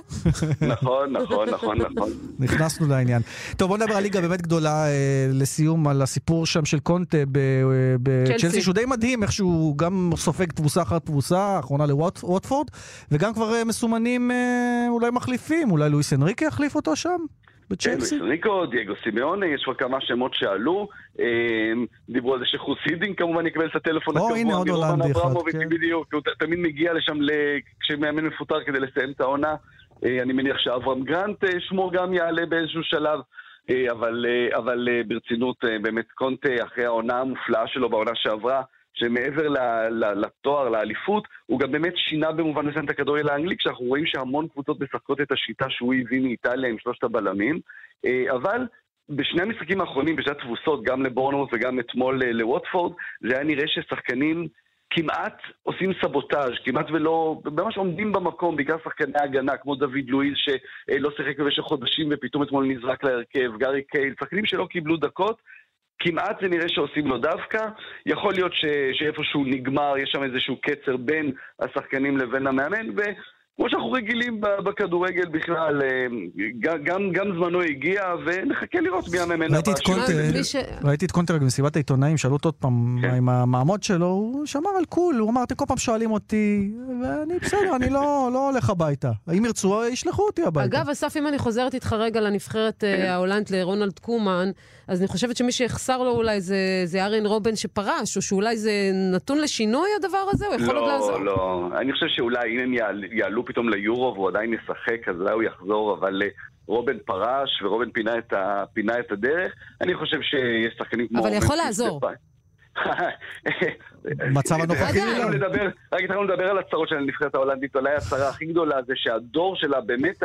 Speaker 26: נכון, נכון, נכון, נכון.
Speaker 6: נכנסנו לעניין. טוב, בוא נדבר על ליגה באמת גדולה אה, לסיום, על הסיפור שם של קונטה ב- אה, בצ'לסי,
Speaker 5: צ'לסי.
Speaker 6: שהוא די מדהים, איך שהוא גם סופג תבוסה אחר תבוסה, האחרונה לווטפורד, וגם כבר אה, מסומנים אה, אולי מחליפים, אולי לואיס אנריקה יחליף אותו שם? בצ'לסי?
Speaker 26: כן, אנריקה, דייגו סימאונה, יש כבר כמה שמות שעלו. אה, דיברו על זה שחוס הידינק כמובן יקבל את הטלפון
Speaker 6: או,
Speaker 26: הקבוע
Speaker 6: הנה, עוד הולנדי אחד, כן.
Speaker 26: בדיוק, הוא תמיד מגיע לשם ל- כשמאמן מפוטר כדי לסיים את העונה. אה, אני מניח שאברהם גרנט אה, שמו גם יעלה באיזשהו שלב. אה, אבל, אבל ברצינות, באמת קונטה, אחרי העונה המופלאה שלו בעונה שעברה, שמעבר ל- לתואר, לאליפות, הוא גם באמת שינה במובן מסוים את הכדורגל האנגלי, כשאנחנו רואים שהמון קבוצות משחקות את השיטה שהוא הביא מאיטליה עם שלושת הבלמים, אבל בשני המשחקים האחרונים, בשתי התבוסות, גם לבורנמוס וגם אתמול לווטפורד, זה היה נראה ששחקנים כמעט עושים סבוטאז', כמעט ולא, ממש עומדים במקום, בעיקר שחקני הגנה, כמו דוד לואיז שלא שיחק במשך חודשים ופתאום אתמול נזרק להרכב, גארי קייל, שחקנים שלא קיבלו דקות, כמעט זה נראה שעושים לו דווקא. יכול להיות ש, שאיפשהו נגמר, יש שם איזשהו קצר בין השחקנים לבין המאמן, כמו שאנחנו רגילים בכדורגל בכלל, אה, גם, גם זמנו הגיע, ונחכה לראות מי המאמן
Speaker 6: הבא. ראיתי את קונטה במסיבת העיתונאים, שאלו אותו עוד פעם כן. עם המעמד שלו, הוא שמר על cool, הוא אמר, אתם כל פעם שואלים אותי, ואני בסדר, אני לא, לא הולך הביתה. אם ירצו, ישלחו אותי הביתה.
Speaker 5: אגב, אסף, אם אני חוזרת איתך רגע לנבחרת אה, כן. ההולנד, לרונלד קומן, אז אני חושבת שמי שיחסר לו אולי זה, זה אריאן רובן שפרש, או שאולי זה נתון לשינוי הדבר הזה? הוא יכול
Speaker 26: לא,
Speaker 5: עוד לעזור?
Speaker 26: לא, לא. אני חושב שאולי אם הם יעלו פתאום ליורו והוא עדיין ישחק, אז אולי הוא יחזור, אבל... אה, רובן פרש ורובן פינה את, ה, פינה את הדרך. אני חושב שיש שחקנים כמו...
Speaker 5: אבל יכול לעזור.
Speaker 6: מצב הנוכחי.
Speaker 26: רק התחלנו לדבר על הצרות של הנבחרת ההולנדית, אולי הצרה הכי גדולה זה שהדור שלה באמת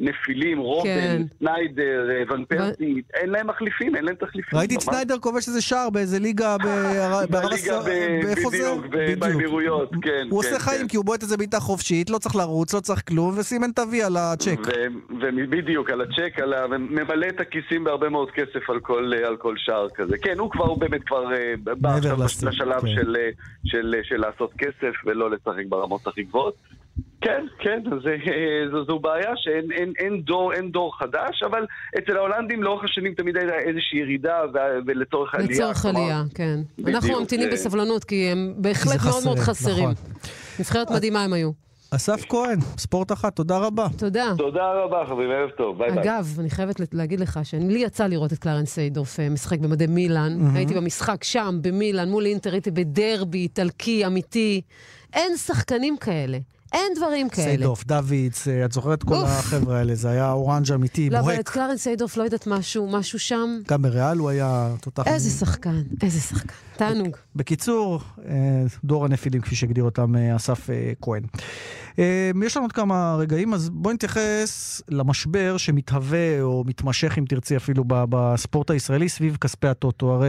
Speaker 26: נפילים, רובן, כן. סניידר, אה, ון פרסי, אין להם מחליפים, אין להם תחליפים.
Speaker 6: ראיתי את סניידר כובש איזה שער באיזה ליגה בערב
Speaker 26: הסעודית, איפה זה? בדיוק, באמירויות, כן.
Speaker 6: הוא עושה כן, חיים כן. כי הוא בועט איזה בעיטה חופשית, לא צריך לרוץ, לא צריך כלום, וסימן תביא על הצ'ק.
Speaker 26: בדיוק, על הצ'ק, וממלא את הכיסים בהרבה מאוד כסף על כל שער כזה. כן, הוא כבר, הוא באמת כבר אה, בא עכשיו לשלב של לעשות כסף ולא לשחק ברמות הכי גבוהות. כן, כן, זה, זו, זו בעיה שאין אין, אין דור, אין דור חדש, אבל אצל ההולנדים לאורך השנים תמיד הייתה איזושהי ירידה ולצורך עלייה.
Speaker 5: לצורך עלייה, כן. בדיוק, אנחנו ממתינים זה... בסבלנות, כי הם בהחלט חסר, מאוד מאוד חסרים. נכון. נבחרת מדהימה הם היו.
Speaker 6: אסף כהן, ספורט אחת, תודה רבה.
Speaker 5: תודה.
Speaker 26: תודה רבה, חברים, ערב טוב, ביי ביי.
Speaker 5: אגב, אני חייבת להגיד לך שלי יצא לראות את קלרנס סיידורף אה, משחק במדי מילאן. Mm-hmm. הייתי במשחק שם, במילאן, מול אינטר, הייתי בדרבי איטלקי, אמיתי. אין שחקנים כאלה. אין דברים כאלה.
Speaker 6: סיידוף, דוידס, אה, את זוכרת כל החבר'ה האלה, זה היה Orange אמיתי,
Speaker 5: בוהק. לא, אבל את קלרנס סיידורף, לא יודעת משהו, משהו שם.
Speaker 6: גם בריאל הוא היה תותח.
Speaker 5: איזה שחקן, איזה שחקן. תענוג.
Speaker 6: בקיצור, אה, דור הנפילים, כפי שהגדיר אותם אה, אסף כהן. יש לנו עוד כמה רגעים, אז בואי נתייחס למשבר שמתהווה, או מתמשך, אם תרצי אפילו, בספורט הישראלי סביב כספי הטוטו. הרי...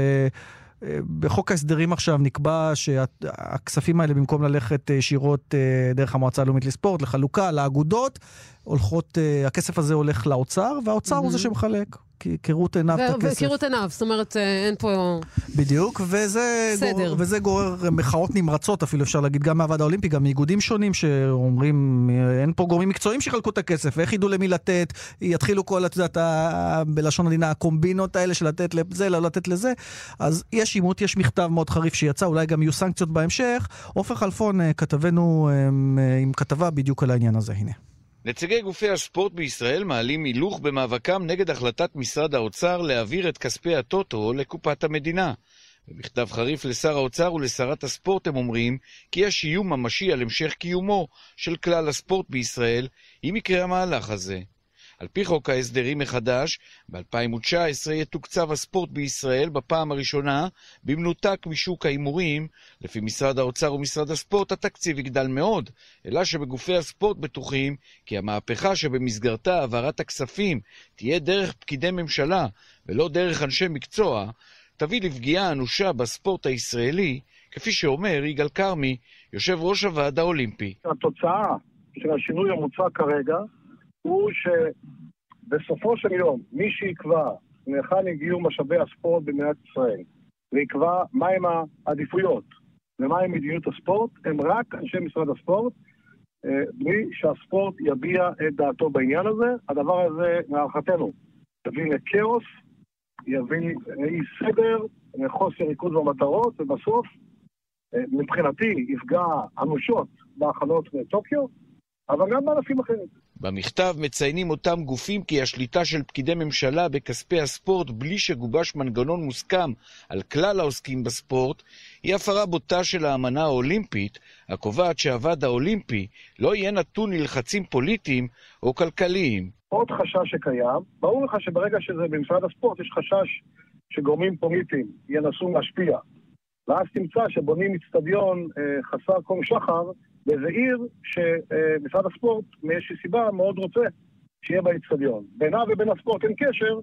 Speaker 6: בחוק ההסדרים עכשיו נקבע שהכספים האלה, במקום ללכת ישירות אה, דרך המועצה הלאומית לספורט, לחלוקה, לאגודות, הולכות, אה, הכסף הזה הולך לאוצר, והאוצר mm-hmm. הוא זה שמחלק. כראות עיניו את הכסף.
Speaker 5: וכראות עיניו, זאת אומרת, אין פה...
Speaker 6: בדיוק, וזה, גור, וזה גורר מחאות נמרצות, אפילו אפשר להגיד, גם מהוועד האולימפי, גם מאיגודים שונים שאומרים, אין פה גורמים מקצועיים שיחלקו את הכסף, ואיך ידעו למי לתת, יתחילו כל, את יודעת, בלשון המדינה, הקומבינות האלה של לתת לזה, לא לתת לזה. אז יש עימות, יש מכתב מאוד חריף שיצא, אולי גם יהיו סנקציות בהמשך. עופר חלפון, כתבנו עם כתבה בדיוק על העניין הזה, הנה.
Speaker 27: נציגי גופי הספורט בישראל מעלים הילוך במאבקם נגד החלטת משרד האוצר להעביר את כספי הטוטו לקופת המדינה. במכתב חריף לשר האוצר ולשרת הספורט הם אומרים כי יש איום ממשי על המשך קיומו של כלל הספורט בישראל אם יקרה המהלך הזה. על פי חוק ההסדרים מחדש, ב-2019 יתוקצב הספורט בישראל בפעם הראשונה במנותק משוק ההימורים. לפי משרד האוצר ומשרד הספורט התקציב יגדל מאוד, אלא שבגופי הספורט בטוחים כי המהפכה שבמסגרתה העברת הכספים תהיה דרך פקידי ממשלה ולא דרך אנשי מקצוע, תביא לפגיעה אנושה בספורט הישראלי, כפי שאומר יגאל כרמי, יושב ראש הוועד האולימפי.
Speaker 28: התוצאה של השינוי המוצע כרגע הוא שבסופו של יום, מי שיקבע מהיכן הגיעו משאבי הספורט במדינת ישראל, ויקבע מהם העדיפויות ומהם מדיניות הספורט, הם רק אנשי משרד הספורט, אה, בלי שהספורט יביע את דעתו בעניין הזה. הדבר הזה, להערכתנו, יביא לכאוס, יביא אי סדר, חוסר ריכוז במטרות, ובסוף, אה, מבחינתי, יפגע אנושות בהכנות לטוקיו, אבל גם בענפים אחרים.
Speaker 27: במכתב מציינים אותם גופים כי השליטה של פקידי ממשלה בכספי הספורט בלי שגובש מנגנון מוסכם על כלל העוסקים בספורט היא הפרה בוטה של האמנה האולימפית הקובעת שהוועד האולימפי לא יהיה נתון ללחצים פוליטיים או כלכליים.
Speaker 28: עוד חשש שקיים, ברור לך שברגע שזה במשרד הספורט יש חשש שגורמים פוליטיים ינסו להשפיע ואז תמצא שבונים אצטדיון אה, חסר קום שחר באיזה עיר שמשרד הספורט, מאיזושהי סיבה, מאוד רוצה שיהיה באיצטדיון. בינה ובין הספורט אין קשר,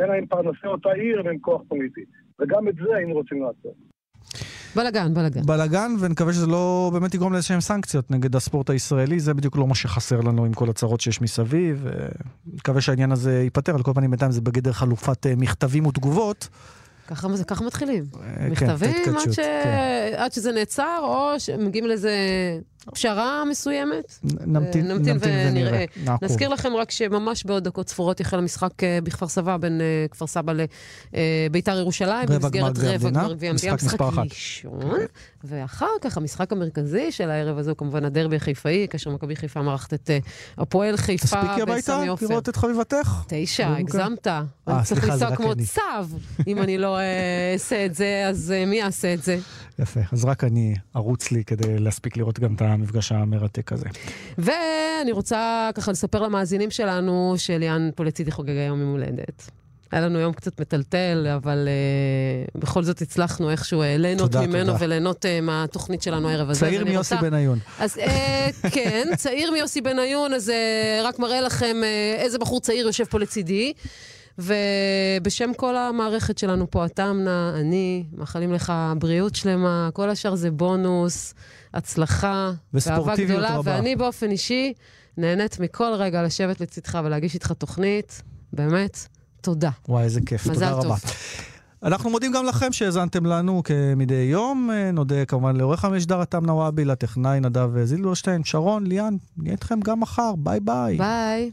Speaker 28: אלא עם פרנסי אותה עיר ועם כוח פוליטי. וגם את זה היינו רוצים לעשות.
Speaker 5: בלאגן, בלאגן.
Speaker 6: בלאגן, ונקווה שזה לא באמת יגרום לאיזשהם סנקציות נגד הספורט הישראלי, זה בדיוק לא מה שחסר לנו עם כל הצרות שיש מסביב. נקווה שהעניין הזה ייפתר, על כל פנים בינתיים זה בגדר חלופת אה, מכתבים ותגובות.
Speaker 13: ככה, זה- ככה מתחילים.
Speaker 6: כן,
Speaker 13: מכתבים עד, ש...
Speaker 6: כן.
Speaker 13: עד שזה נעצר, או שמגיעים לאיזה פשרה מסוימת.
Speaker 6: נמתין-
Speaker 13: אה, נמתין
Speaker 6: נמתין ונראה. נעקוב.
Speaker 13: נזכיר לכם רק שממש בעוד דקות ספורות יחל המשחק אה, בכפר סבא בין אה, כפר סבא לביתר ירושלים. במסגרת רבע גמר גביע המדינה.
Speaker 6: משחק מספר אחת.
Speaker 13: ראשון. ואחר כך המשחק המרכזי של הערב הזה הוא כמובן הדרבי החיפאי, כאשר מכבי חיפה מארחת את הפועל חיפה
Speaker 6: תספיקי הביתה
Speaker 13: בסמי עופר.
Speaker 6: לראות את חביבתך?
Speaker 13: תשע,
Speaker 6: אוקיי.
Speaker 13: הגזמת. אני צריך לנסוע כמו. צב. אם אני לא אעשה את זה, אז מי יעשה את זה?
Speaker 6: יפה, אז רק אני ארוץ לי כדי להספיק לראות גם את המפגש המרתק הזה.
Speaker 13: ואני רוצה ככה לספר למאזינים שלנו שליאן פולצידי חוגג היום יום הולדת. היה לנו יום קצת מטלטל, אבל uh, בכל זאת הצלחנו איכשהו uh, ליהנות
Speaker 6: תודה,
Speaker 13: ממנו
Speaker 6: תודה.
Speaker 13: וליהנות uh, מהתוכנית שלנו הערב הזה.
Speaker 6: צעיר מיוסי
Speaker 13: רוצה-
Speaker 6: בניון.
Speaker 13: אז uh, כן, צעיר מיוסי בניון, אז uh, רק מראה לכם uh, איזה בחור צעיר יושב פה לצידי. ובשם כל המערכת שלנו פה, אתה אמנה, אני, מאחלים לך בריאות שלמה, כל השאר זה בונוס, הצלחה, ואהבה גדולה,
Speaker 6: רבה.
Speaker 13: ואני באופן אישי נהנית מכל רגע לשבת לצדך ולהגיש איתך תוכנית, באמת, תודה.
Speaker 6: וואי, איזה כיף, תודה
Speaker 13: טוב.
Speaker 6: רבה. אנחנו מודים גם לכם שהאזנתם לנו כמדי יום. אה, נודה כמובן לעורך המשדר איתם נוואבי, לטכנאי נדב זילברשטיין, שרון, ליאן, נהיה איתכם גם מחר, ביי ביי.
Speaker 13: ביי.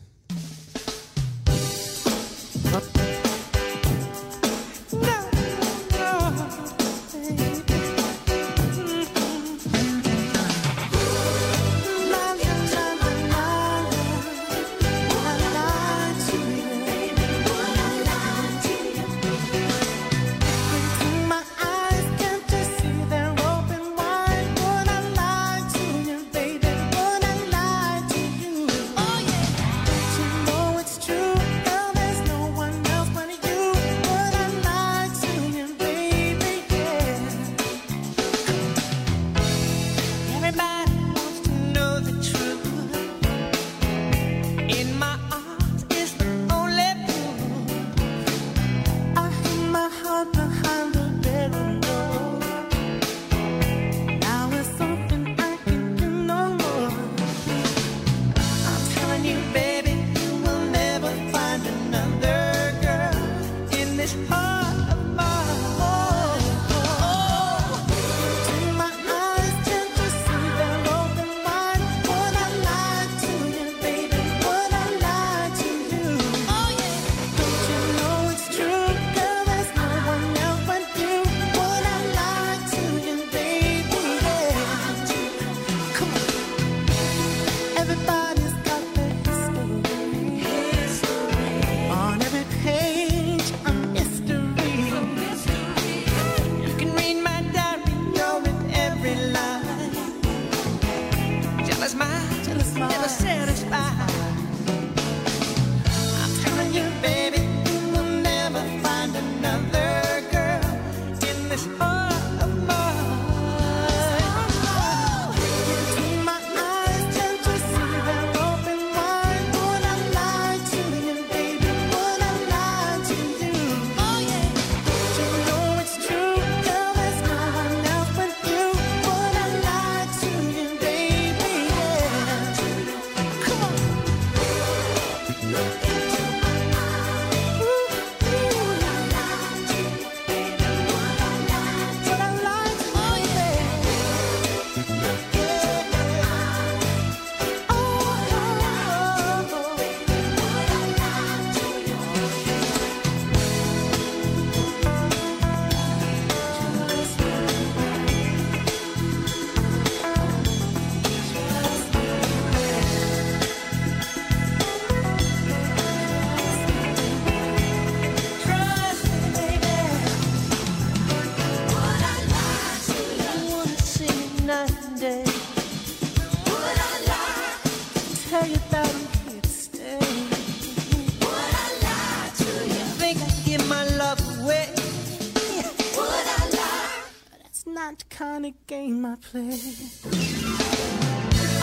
Speaker 29: Not the kind of game I play.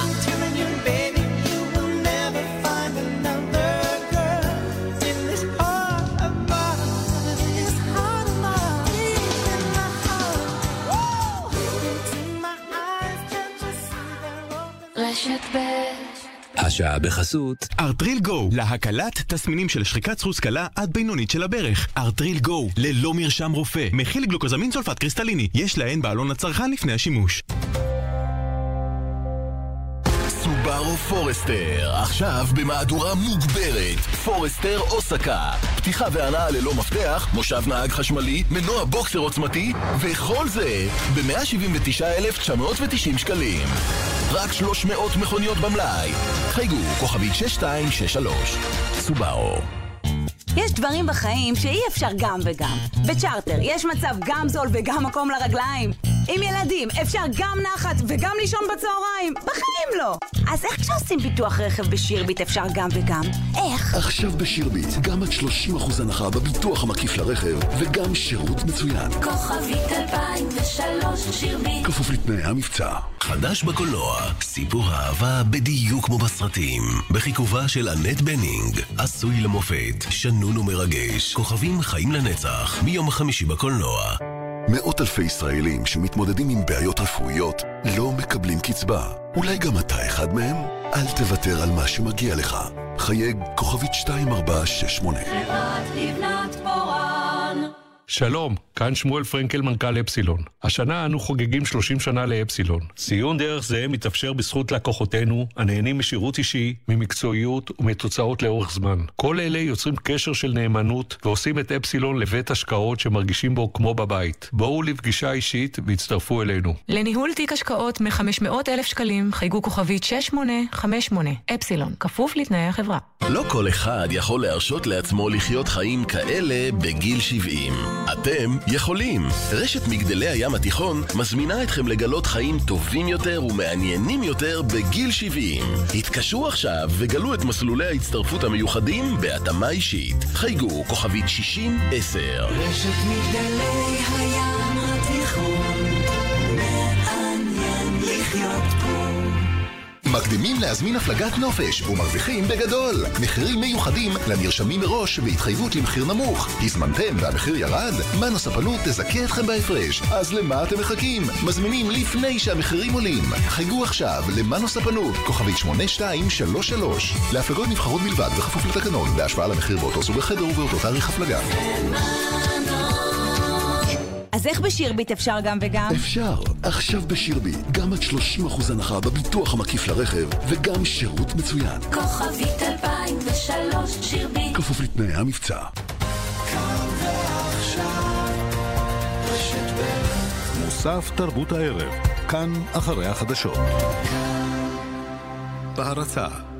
Speaker 29: I'm telling you, baby, you will never find another girl in this heart of mine. This heart of mine, deep in my heart. Into my eyes, can't you see they're open?
Speaker 30: השעה בחסות
Speaker 31: ארטריל גו, להקלת תסמינים של שחיקת סחוס קלה עד בינונית של הברך. ארטריל גו, ללא מרשם רופא, מכיל גלוקוזמין סולפט קריסטליני, יש להן בעלון לצרכן לפני השימוש.
Speaker 19: פורסטר, עכשיו במהדורה מוגברת. פורסטר אוסקה. פתיחה והנעה ללא מפתח, מושב נהג חשמלי, מנוע בוקסר עוצמתי, וכל זה ב-179,990 שקלים. רק 300 מכוניות במלאי. חייגו, כוכבית 6263. סובארו.
Speaker 32: יש דברים בחיים שאי אפשר גם וגם. בצ'רטר יש מצב גם זול וגם מקום לרגליים. עם ילדים אפשר גם נחת וגם לישון בצהריים. בחיים לא. אז איך כשעושים ביטוח רכב בשירביט אפשר גם וגם? איך?
Speaker 20: עכשיו בשירביט, גם עד 30% הנחה בביטוח המקיף לרכב, וגם שירות מצוין.
Speaker 13: כוכבית 2003 שירביט
Speaker 20: כפוף לתנאי המבצע.
Speaker 33: חדש בקולנוע, סיפור אהבה בדיוק כמו בסרטים. בחיכובה של אנט בנינג, עשוי למופת, שנון ומרגש, כוכבים חיים לנצח, מיום חמישי בקולנוע.
Speaker 20: מאות אלפי ישראלים שמתמודדים עם בעיות רפואיות לא מקבלים קצבה. אולי גם אתה אחד מהם? אל תוותר על מה שמגיע לך. חייג כוכבית 2468
Speaker 13: חברת לבנת פורן
Speaker 34: שלום, כאן שמואל פרנקל מנכ"ל אפסילון. השנה אנו חוגגים 30 שנה לאפסילון. ציון דרך זה מתאפשר בזכות לקוחותינו, הנהנים משירות אישי, ממקצועיות ומתוצאות לאורך זמן. כל אלה יוצרים קשר של נאמנות ועושים את אפסילון לבית השקעות שמרגישים בו כמו בבית. בואו לפגישה אישית והצטרפו אלינו.
Speaker 16: לניהול תיק השקעות מ-500,000 שקלים חייגו כוכבית 6858 אפסילון, כפוף לתנאי החברה.
Speaker 19: לא כל אחד יכול להרשות לעצמו לחיות חיים כאלה בגיל 70. אתם יכולים. רשת מגדלי הים התיכון מזמינה אתכם לגלות חיים טובים יותר ומעניינים יותר בגיל 70. התקשרו עכשיו וגלו את מסלולי ההצטרפות המיוחדים בהתאמה אישית. חייגו כוכבית 60-10.
Speaker 13: רשת מגדלי הים
Speaker 21: מקדימים להזמין הפלגת נופש ומרוויחים בגדול. מחירים מיוחדים לנרשמים מראש בהתחייבות למחיר נמוך. הזמנתם והמחיר ירד? מנו ספנות תזכה אתכם בהפרש. אז למה אתם מחכים? מזמינים לפני שהמחירים עולים. חייגו עכשיו למנו ספנות, כוכבית 8233. להפלגות נבחרות בלבד בכפוף לתקנון, בהשוואה למחיר באותו סוג החדר ובאותו תאריך הפלגה.
Speaker 32: אז איך בשירביט אפשר גם וגם?
Speaker 20: אפשר. עכשיו בשירביט, גם עד 30% הנחה בביטוח המקיף לרכב, וגם שירות מצוין.
Speaker 13: כוכבית 2003 שירביט
Speaker 20: כפוף לתנאי המבצע.
Speaker 22: מוסף תרבות הערב, כאן אחרי החדשות. בהרצה